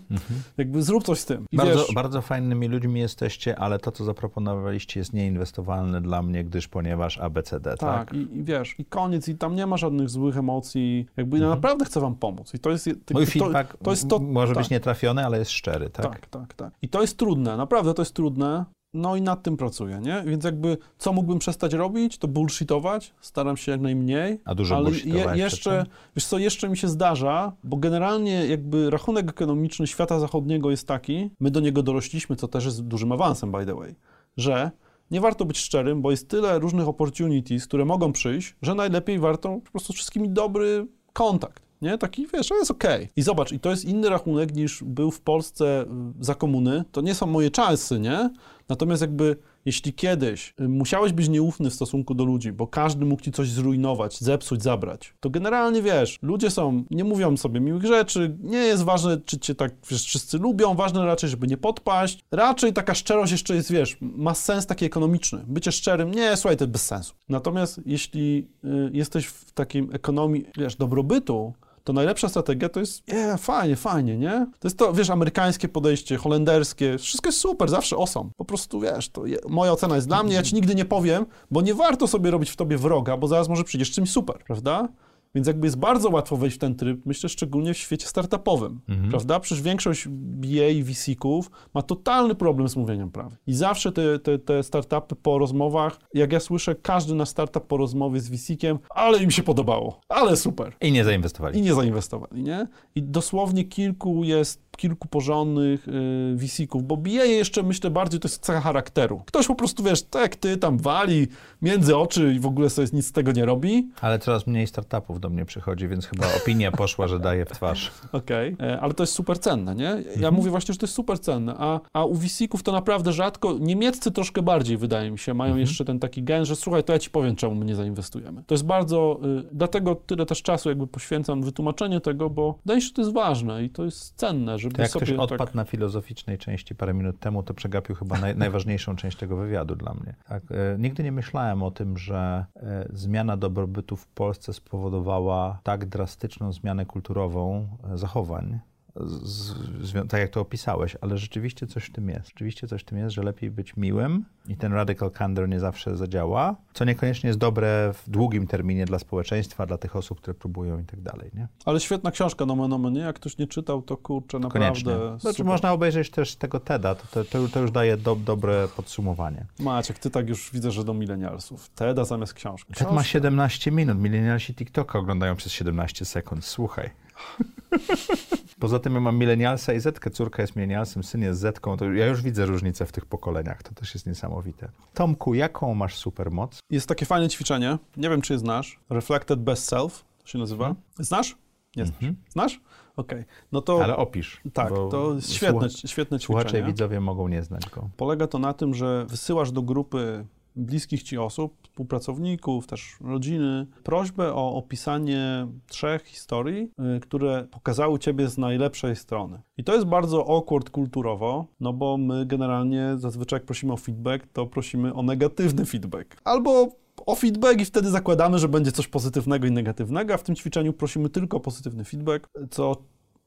Jakby zrób coś z tym. I
Bardzo,
wiesz,
bardzo fajnymi ludźmi jesteście, ale to, co zaproponowaliście, jest nieinwestowalne dla mnie, gdyż ponieważ ABCD, tak?
tak, i, i wiesz, i koniec, i tam nie ma żadnych złych emocji, jakby ja naprawdę chcę wam pomóc. I to jest...
Mój
to,
feedback
to jest to,
może
tak,
być nietrafiony, ale jest szczery, tak?
Tak, tak, tak. I to jest trudne, naprawdę to jest trudne. No i nad tym pracuję, nie? Więc jakby, co mógłbym przestać robić, to bullshitować, staram się jak najmniej.
A dużo
ale
przed
jeszcze, wiesz co, jeszcze mi się zdarza, bo generalnie jakby rachunek ekonomiczny świata zachodniego jest taki, my do niego dorośliśmy, co też jest dużym awansem, by the way, że nie warto być szczerym, bo jest tyle różnych opportunities, które mogą przyjść, że najlepiej warto po prostu z wszystkimi dobry kontakt. Nie? Taki, wiesz, jest okej. I zobacz, i to jest inny rachunek niż był w Polsce y, za komuny. To nie są moje czasy, nie? Natomiast jakby, jeśli kiedyś y, musiałeś być nieufny w stosunku do ludzi, bo każdy mógł ci coś zrujnować, zepsuć, zabrać, to generalnie, wiesz, ludzie są, nie mówią sobie miłych rzeczy, nie jest ważne, czy cię tak, wiesz, wszyscy lubią, ważne raczej, żeby nie podpaść. Raczej taka szczerość jeszcze jest, wiesz, ma sens taki ekonomiczny. Bycie szczerym, nie, słuchaj, to jest bez sensu. Natomiast jeśli y, jesteś w takiej ekonomii, wiesz, dobrobytu, to najlepsza strategia to jest, nie, fajnie, fajnie, nie? To jest to, wiesz, amerykańskie podejście, holenderskie, wszystko jest super, zawsze awesome. Po prostu, wiesz, to je, moja ocena jest dla mnie, ja ci nigdy nie powiem, bo nie warto sobie robić w tobie wroga, bo zaraz może przyjdziesz czymś super, prawda? Więc jakby jest bardzo łatwo wejść w ten tryb, myślę szczególnie w świecie startupowym,
Mhm.
prawda? Przecież większość BA i VC-ków ma totalny problem z mówieniem prawdy. I zawsze te, te, te startupy po rozmowach, jak ja słyszę, każdy na startup po rozmowie z VC-kiem, ale im się podobało, ale super.
I nie zainwestowali.
I nie zainwestowali, nie? I dosłownie kilku jest, kilku porządnych y, VC-ków, bo BA jeszcze myślę bardziej to jest cecha charakteru. Ktoś po prostu, wiesz, tak jak ty, tam wali między oczy i w ogóle sobie nic z tego nie robi,
Ale coraz mniej startupów do mnie przychodzi, więc chyba opinia poszła, że daje w twarz.
Okej, e, ale to jest super cenne, nie? Ja
Mhm.
mówię właśnie, że to jest super cenne, a, a u VC-ków to naprawdę rzadko, niemieccy troszkę bardziej, wydaje mi się, mają
Mhm.
jeszcze ten taki gen, że słuchaj, to ja ci powiem, czemu my nie zainwestujemy. To jest bardzo, y, dlatego tyle też czasu jakby poświęcam wytłumaczenie tego, bo wydaje mi się, że to jest ważne i to jest cenne, żeby
To jak
sobie
ktoś odpadł
tak...
na filozoficznej części parę minut temu, to przegapił chyba naj, najważniejszą część tego wywiadu dla mnie. Tak, e, nigdy nie myślałem o tym, że e, zmiana dobrobytu w Polsce spowodowała tak drastyczną zmianę kulturową e, zachowań. Z, zwią- tak jak to opisałeś, ale rzeczywiście coś w tym jest. Rzeczywiście coś w tym jest, że lepiej być miłym i ten radical candor nie zawsze zadziała, co niekoniecznie jest dobre w długim terminie dla społeczeństwa, dla tych osób, które próbują i tak dalej. Nie?
Ale świetna książka, no no, no nie? Jak ktoś nie czytał, to kurczę,
Koniecznie.
naprawdę
Znaczy,
super.
można obejrzeć też tego TEDa, to, to, to, to już daje do, dobre podsumowanie.
Maciek, ty tak już widzę, że do milenialsów. Teda zamiast książki.
TED ma 17 minut, milenialsi TikToka oglądają przez 17 sekund, słuchaj. Poza tym ja mam milenialsa i Zetkę, córka jest milenialsem, syn jest Zetką, to ja już widzę różnicę w tych pokoleniach, to też jest niesamowite. Tomku, jaką masz supermoc?
Jest takie fajne ćwiczenie, nie wiem, czy je znasz. Reflected Best Self to się nazywa. Znasz? Nie znasz.
Mhm.
Znasz? Okej. No to
Ale opisz.
tak, to jest świetne, świetne
Słuchacze i
ćwiczenie.
widzowie mogą nie znać go.
Polega to na tym, że wysyłasz do grupy bliskich ci osób, współpracowników, też rodziny, prośbę o opisanie trzech historii, y, które pokazały ciebie z najlepszej strony. I to jest bardzo awkward kulturowo, no bo my generalnie zazwyczaj jak prosimy o feedback, to prosimy o negatywny feedback. Albo o feedback i wtedy zakładamy, że będzie coś pozytywnego i negatywnego, a w tym ćwiczeniu prosimy tylko o pozytywny feedback, co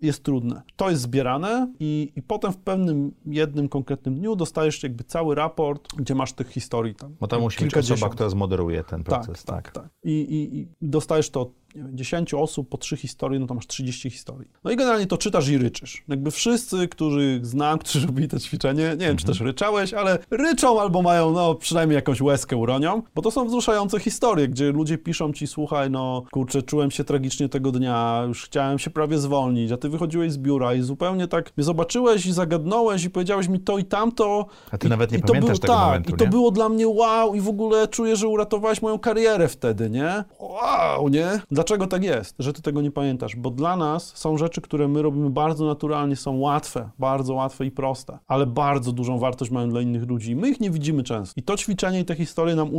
jest trudne. To jest zbierane i, i potem w pewnym jednym konkretnym dniu dostajesz jakby cały raport, gdzie masz tych historii tam.
Bo to musi być osoba, która zmoderuje ten proces.
Tak, tak, tak. I, i, i dostajesz to wiem, 10 osób po 3 historie, no to masz 30 historii. No i generalnie to czytasz i ryczysz. Jakby wszyscy, których znam, którzy robili to ćwiczenie, nie wiem, czy też ryczałeś, ale ryczą albo mają, no, przynajmniej jakąś łezkę uronią, bo to są wzruszające historie, gdzie ludzie piszą ci, słuchaj, no, kurczę, czułem się tragicznie tego dnia, już chciałem się prawie zwolnić, a ty wychodziłeś z biura i zupełnie tak mnie zobaczyłeś i zagadnąłeś i powiedziałeś mi to i tamto.
A ty
I,
nawet nie
i
pamiętasz
było,
tego
tak,
momentu,
I to
nie?
było dla mnie wow i w ogóle czuję, że uratowałeś moją karierę wtedy, nie? Wow, nie? Dlaczego tak jest, że ty tego nie pamiętasz? Bo dla nas są rzeczy, które my robimy bardzo naturalnie, są łatwe, bardzo łatwe i proste, ale bardzo dużą wartość mają dla innych ludzi. My ich nie widzimy często. I to ćwiczenie i te historie nam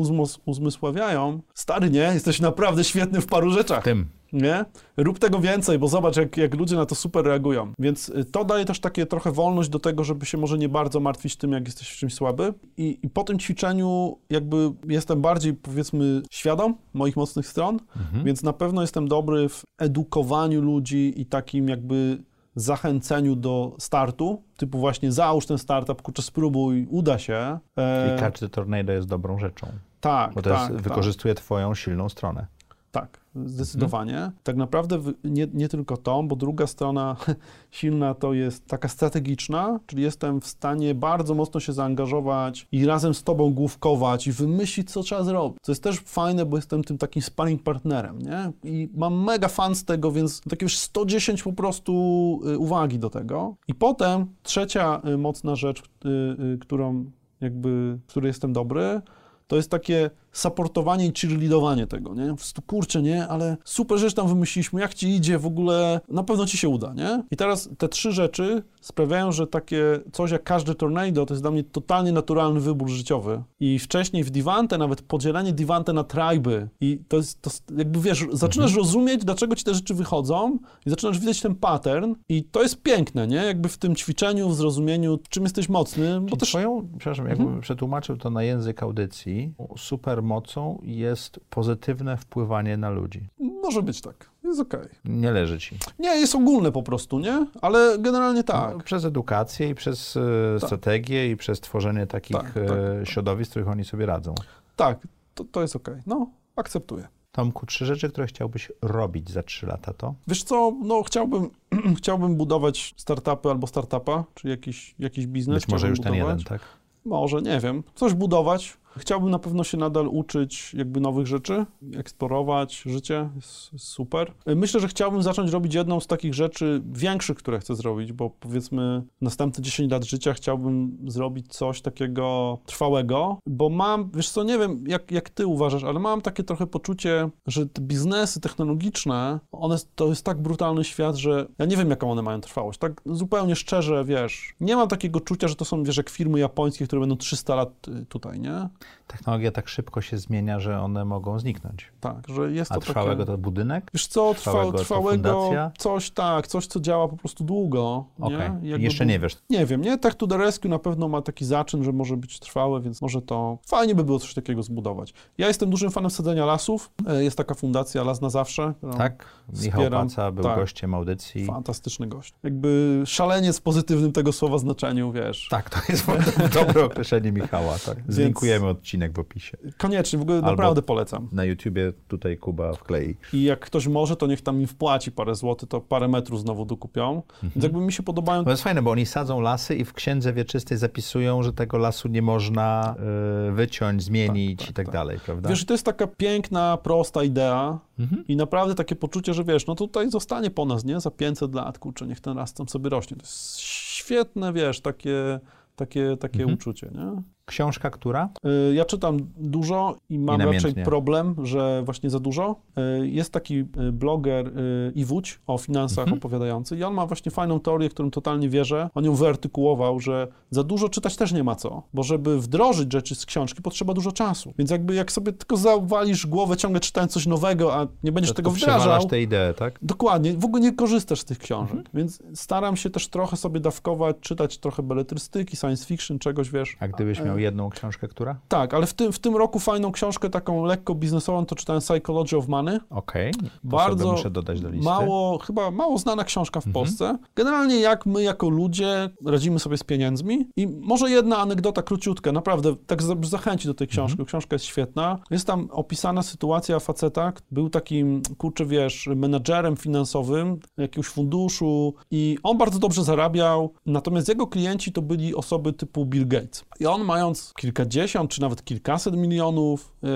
uzmysławiają. Stary, nie? Jesteś naprawdę świetny w paru rzeczach.
Tym.
Nie? Rób tego więcej, bo zobacz, jak, jak ludzie na to super reagują. Więc y, to daje też takie trochę wolność do tego, żeby się może nie bardzo martwić tym, jak jesteś w czymś słaby. I, i po tym ćwiczeniu jakby jestem bardziej, powiedzmy, świadom moich mocnych stron, więc na pewno jestem dobry w edukowaniu ludzi i takim jakby zachęceniu do startu, typu właśnie załóż ten startup, kurczę, spróbuj, uda się. E,
I the tornado jest dobrą rzeczą,
tak,
bo to
tak,
jest,
tak.
wykorzystuje twoją silną stronę.
Tak, zdecydowanie. Tak naprawdę nie, nie tylko to, bo druga strona silna to jest taka strategiczna, czyli jestem w stanie bardzo mocno się zaangażować i razem z tobą główkować i wymyślić, co trzeba zrobić. Co jest też fajne, bo jestem tym takim sparring partnerem, nie? I mam mega fan z tego, więc takie już 110 po prostu y, uwagi do tego. I potem trzecia y, mocna rzecz, y, którą jakby, w której jestem dobry, to jest takie supportowanie i cheerleadowanie tego, nie? Prostu, kurczę, nie? Ale super rzecz tam wymyśliliśmy, jak ci idzie w ogóle, na pewno ci się uda, nie? I teraz te trzy rzeczy sprawiają, że takie coś jak każde tornado to jest dla mnie totalnie naturalny wybór życiowy. I wcześniej w Divante nawet podzielenie Divante na triby i to jest, to jakby, wiesz, zaczynasz rozumieć, dlaczego ci te rzeczy wychodzą i zaczynasz widzieć ten pattern i to jest piękne, nie? Jakby w tym ćwiczeniu, w zrozumieniu, czym jesteś mocny, bo
Czyli
też...
twoją, przepraszam, jakbym przetłumaczył to na język audycji, supermocą jest pozytywne wpływanie na ludzi.
Może być tak, jest okej.
Nie leży ci.
Nie, jest ogólne po prostu, nie? Ale generalnie tak.
No, przez edukację i przez e, strategię i przez tworzenie takich
Tak,
e,
tak, tak.
środowisk, w których oni sobie radzą.
Tak, to, to jest okej. No, akceptuję.
Tomku, trzy rzeczy, które chciałbyś robić za trzy lata, to?
Wiesz co, no chciałbym, chciałbym budować startupy albo startupa, czyli jakiś, jakiś biznes.
Być może już
budować.
ten jeden, tak?
Może, nie wiem. Coś budować. Chciałbym na pewno się nadal uczyć jakby nowych rzeczy, eksplorować życie, super. Myślę, że chciałbym zacząć robić jedną z takich rzeczy większych, które chcę zrobić, bo powiedzmy następne 10 lat życia chciałbym zrobić coś takiego trwałego, bo mam, wiesz co, nie wiem jak, jak ty uważasz, ale mam takie trochę poczucie, że te biznesy technologiczne, one, to jest tak brutalny świat, że ja nie wiem jaką one mają trwałość. Tak zupełnie szczerze, wiesz, nie mam takiego czucia, że to są, wiesz, jak firmy japońskie, które będą 300 lat y, tutaj, nie?
Technologia tak szybko się zmienia, że one mogą zniknąć.
Tak, że jest
A
to
trwałego
takie...
to budynek?
Wiesz co,
trwałego
trwałego, coś tak, coś, co działa po prostu długo.
Okej,
nie?
Jeszcze nie wiesz.
Nie wiem, nie? Tak to the Rescue na pewno ma taki zaczyn, że może być trwałe, więc może to fajnie by było coś takiego zbudować. Ja jestem dużym fanem sadzenia lasów. E, Jest taka fundacja Las na Zawsze.
Tak? Michał
Wspieram.
Paca był
Tak.
gościem audycji.
Fantastyczny gość. Jakby szaleniec w pozytywnym tego słowa znaczeniu, wiesz.
Tak, to jest dobre określenie Michała. Tak. Zlinkujemy odcinek w opisie.
Koniecznie, w ogóle
Albo-
naprawdę polecam.
Na YouTubie tutaj Kuba wklei.
I jak ktoś może, to niech tam im wpłaci parę złotych, to parę metrów znowu dokupią.
Mhm.
Więc jakby mi się podobają
To jest fajne, bo oni sadzą lasy i w księdze wieczystej zapisują, że tego lasu nie można y, wyciąć, zmienić
Tak, tak,
i tak,
tak.
dalej, prawda?
Wiesz, to jest taka piękna, prosta idea
Mhm.
i naprawdę takie poczucie, że wiesz, no tutaj zostanie po nas, nie? Za 500 lat, kurczę, niech ten las tam sobie rośnie. To jest świetne, wiesz, takie, takie, takie
Mhm.
uczucie, nie?
Książka która?
Y, Ja czytam dużo i mam
I
raczej problem, że właśnie za dużo. Y, Jest taki y, bloger Iwódź o finansach
Mhm.
opowiadający i on ma właśnie fajną teorię, którą totalnie wierzę. On ją wyartykułował, że za dużo czytać też nie ma co, bo żeby wdrożyć rzeczy z książki potrzeba dużo czasu. Więc jakby jak sobie tylko zawalisz głowę ciągle czytając coś nowego, a nie będziesz
To
tego wdrażał,
tę ideę, tak?
Dokładnie, w ogóle nie korzystasz z tych książek,
Mhm.
więc staram się też trochę sobie dawkować, czytać trochę beletrystyki, science fiction, czegoś, wiesz.
A gdybyś miał jedną książkę, która?
Tak, ale w tym, w tym roku fajną książkę taką lekko biznesową to czytałem Psychology of Money.
Okej. To
Bardzo
muszę dodać do listy.
Mało, chyba mało znana książka w
Mhm.
Polsce. Generalnie jak my jako ludzie radzimy sobie z pieniędzmi. I może jedna anegdota króciutka, naprawdę tak za- zachęci do tej książki.
Mhm.
Książka jest świetna. Jest tam opisana sytuacja faceta, był takim, kurczę wiesz, menadżerem finansowym jakiegoś funduszu i on bardzo dobrze zarabiał, natomiast jego klienci to byli osoby typu Bill Gates. I on mając kilkadziesiąt czy nawet kilkaset milionów y,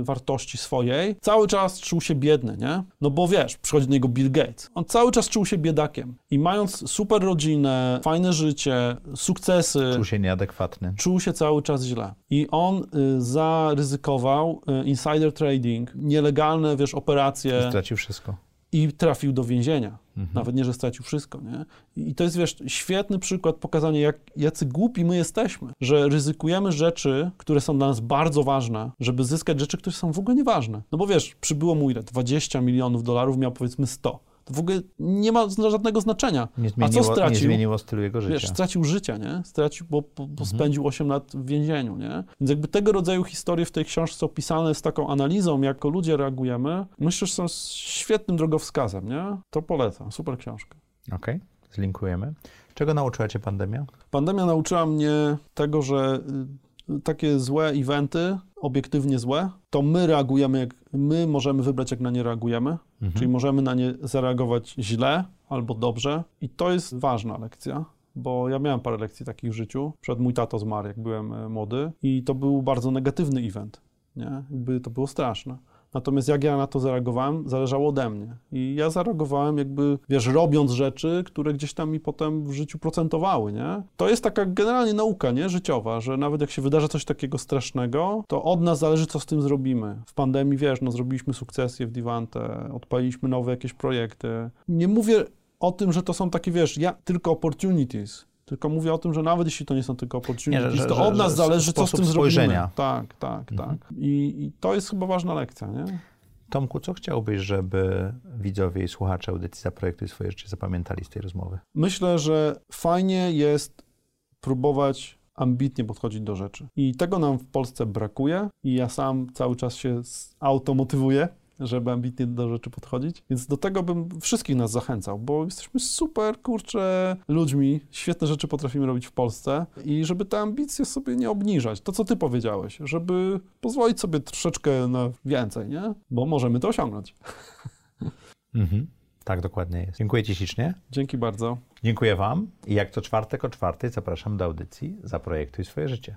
y, wartości swojej, cały czas czuł się biedny, nie? No bo wiesz, przychodzi do niego Bill Gates. On cały czas czuł się biedakiem. I mając super rodzinę, fajne życie, sukcesy,
Czuł się nieadekwatny.
czuł się cały czas źle. I on y, zaryzykował y, insider trading, nielegalne, wiesz, operacje
Stracił wszystko.
i trafił do więzienia.
Mhm.
Nawet nie, że stracił wszystko, nie? I to jest, wiesz, świetny przykład pokazania, jak, jacy głupi my jesteśmy, że ryzykujemy rzeczy, które są dla nas bardzo ważne, żeby zyskać rzeczy, które są w ogóle nieważne. No bo wiesz, przybyło mu ile? 20 milionów dolarów, miał powiedzmy 100. To w ogóle nie ma żadnego znaczenia.
Nie
A co
zmieniło, nie
stracił?
zmieniło stylu jego życia.
Wiesz, stracił życie, nie? Stracił, bo, bo,
Mhm.
spędził 8 lat w więzieniu, nie? Więc jakby tego rodzaju historie w tej książce opisane z taką analizą, jak jako ludzie reagujemy, myślę, że są świetnym drogowskazem, nie? To polecam, super książka.
Okej, zlinkujemy. Czego nauczyła cię pandemia?
Pandemia nauczyła mnie tego, że y, takie złe eventy, obiektywnie złe, to my reagujemy, jak my możemy wybrać, jak na nie reagujemy,
Mhm.
czyli możemy na nie zareagować źle albo dobrze i to jest ważna lekcja. Bo ja miałem parę lekcji takich w życiu. Przed mój tato zmarł, jak byłem e, młody, i to był bardzo negatywny event. Nie? Jakby to było straszne. Natomiast jak ja na to zareagowałem, zależało ode mnie. I ja zareagowałem jakby, wiesz, robiąc rzeczy, które gdzieś tam mi potem w życiu procentowały, nie? To jest taka generalnie nauka, nie? Życiowa, że nawet jak się wydarza coś takiego strasznego, to od nas zależy, co z tym zrobimy. W pandemii, wiesz, no zrobiliśmy sukcesję w Divante, odpaliliśmy nowe jakieś projekty. Nie mówię o tym, że to są takie, wiesz, ja, tylko opportunities. Tylko mówię o tym, że nawet jeśli to nie są tylko
że-
to
że-
od nas
że
zależy, co z tym zrobimy.
spojrzenia.
Tak, tak,
Mhm.
tak. I, I to jest chyba ważna lekcja, nie?
Tomku, co chciałbyś, żeby widzowie i słuchacze audycji Zaprojektuj swoje życie zapamiętali z tej rozmowy?
Myślę, że fajnie jest próbować ambitnie podchodzić do rzeczy. I tego nam w Polsce brakuje i ja sam cały czas się automotywuję, żeby ambitnie do rzeczy podchodzić. Więc do tego bym wszystkich nas zachęcał, bo jesteśmy super, kurczę, ludźmi, świetne rzeczy potrafimy robić w Polsce i żeby te ambicje sobie nie obniżać. To, co ty powiedziałeś, żeby pozwolić sobie troszeczkę na więcej, nie? Bo możemy to osiągnąć.
Mhm. Tak, dokładnie jest. Dziękuję Ci ślicznie.
Dzięki bardzo.
Dziękuję Wam i jak co czwartek o czwartej zapraszam do audycji Zaprojektuj swoje życie.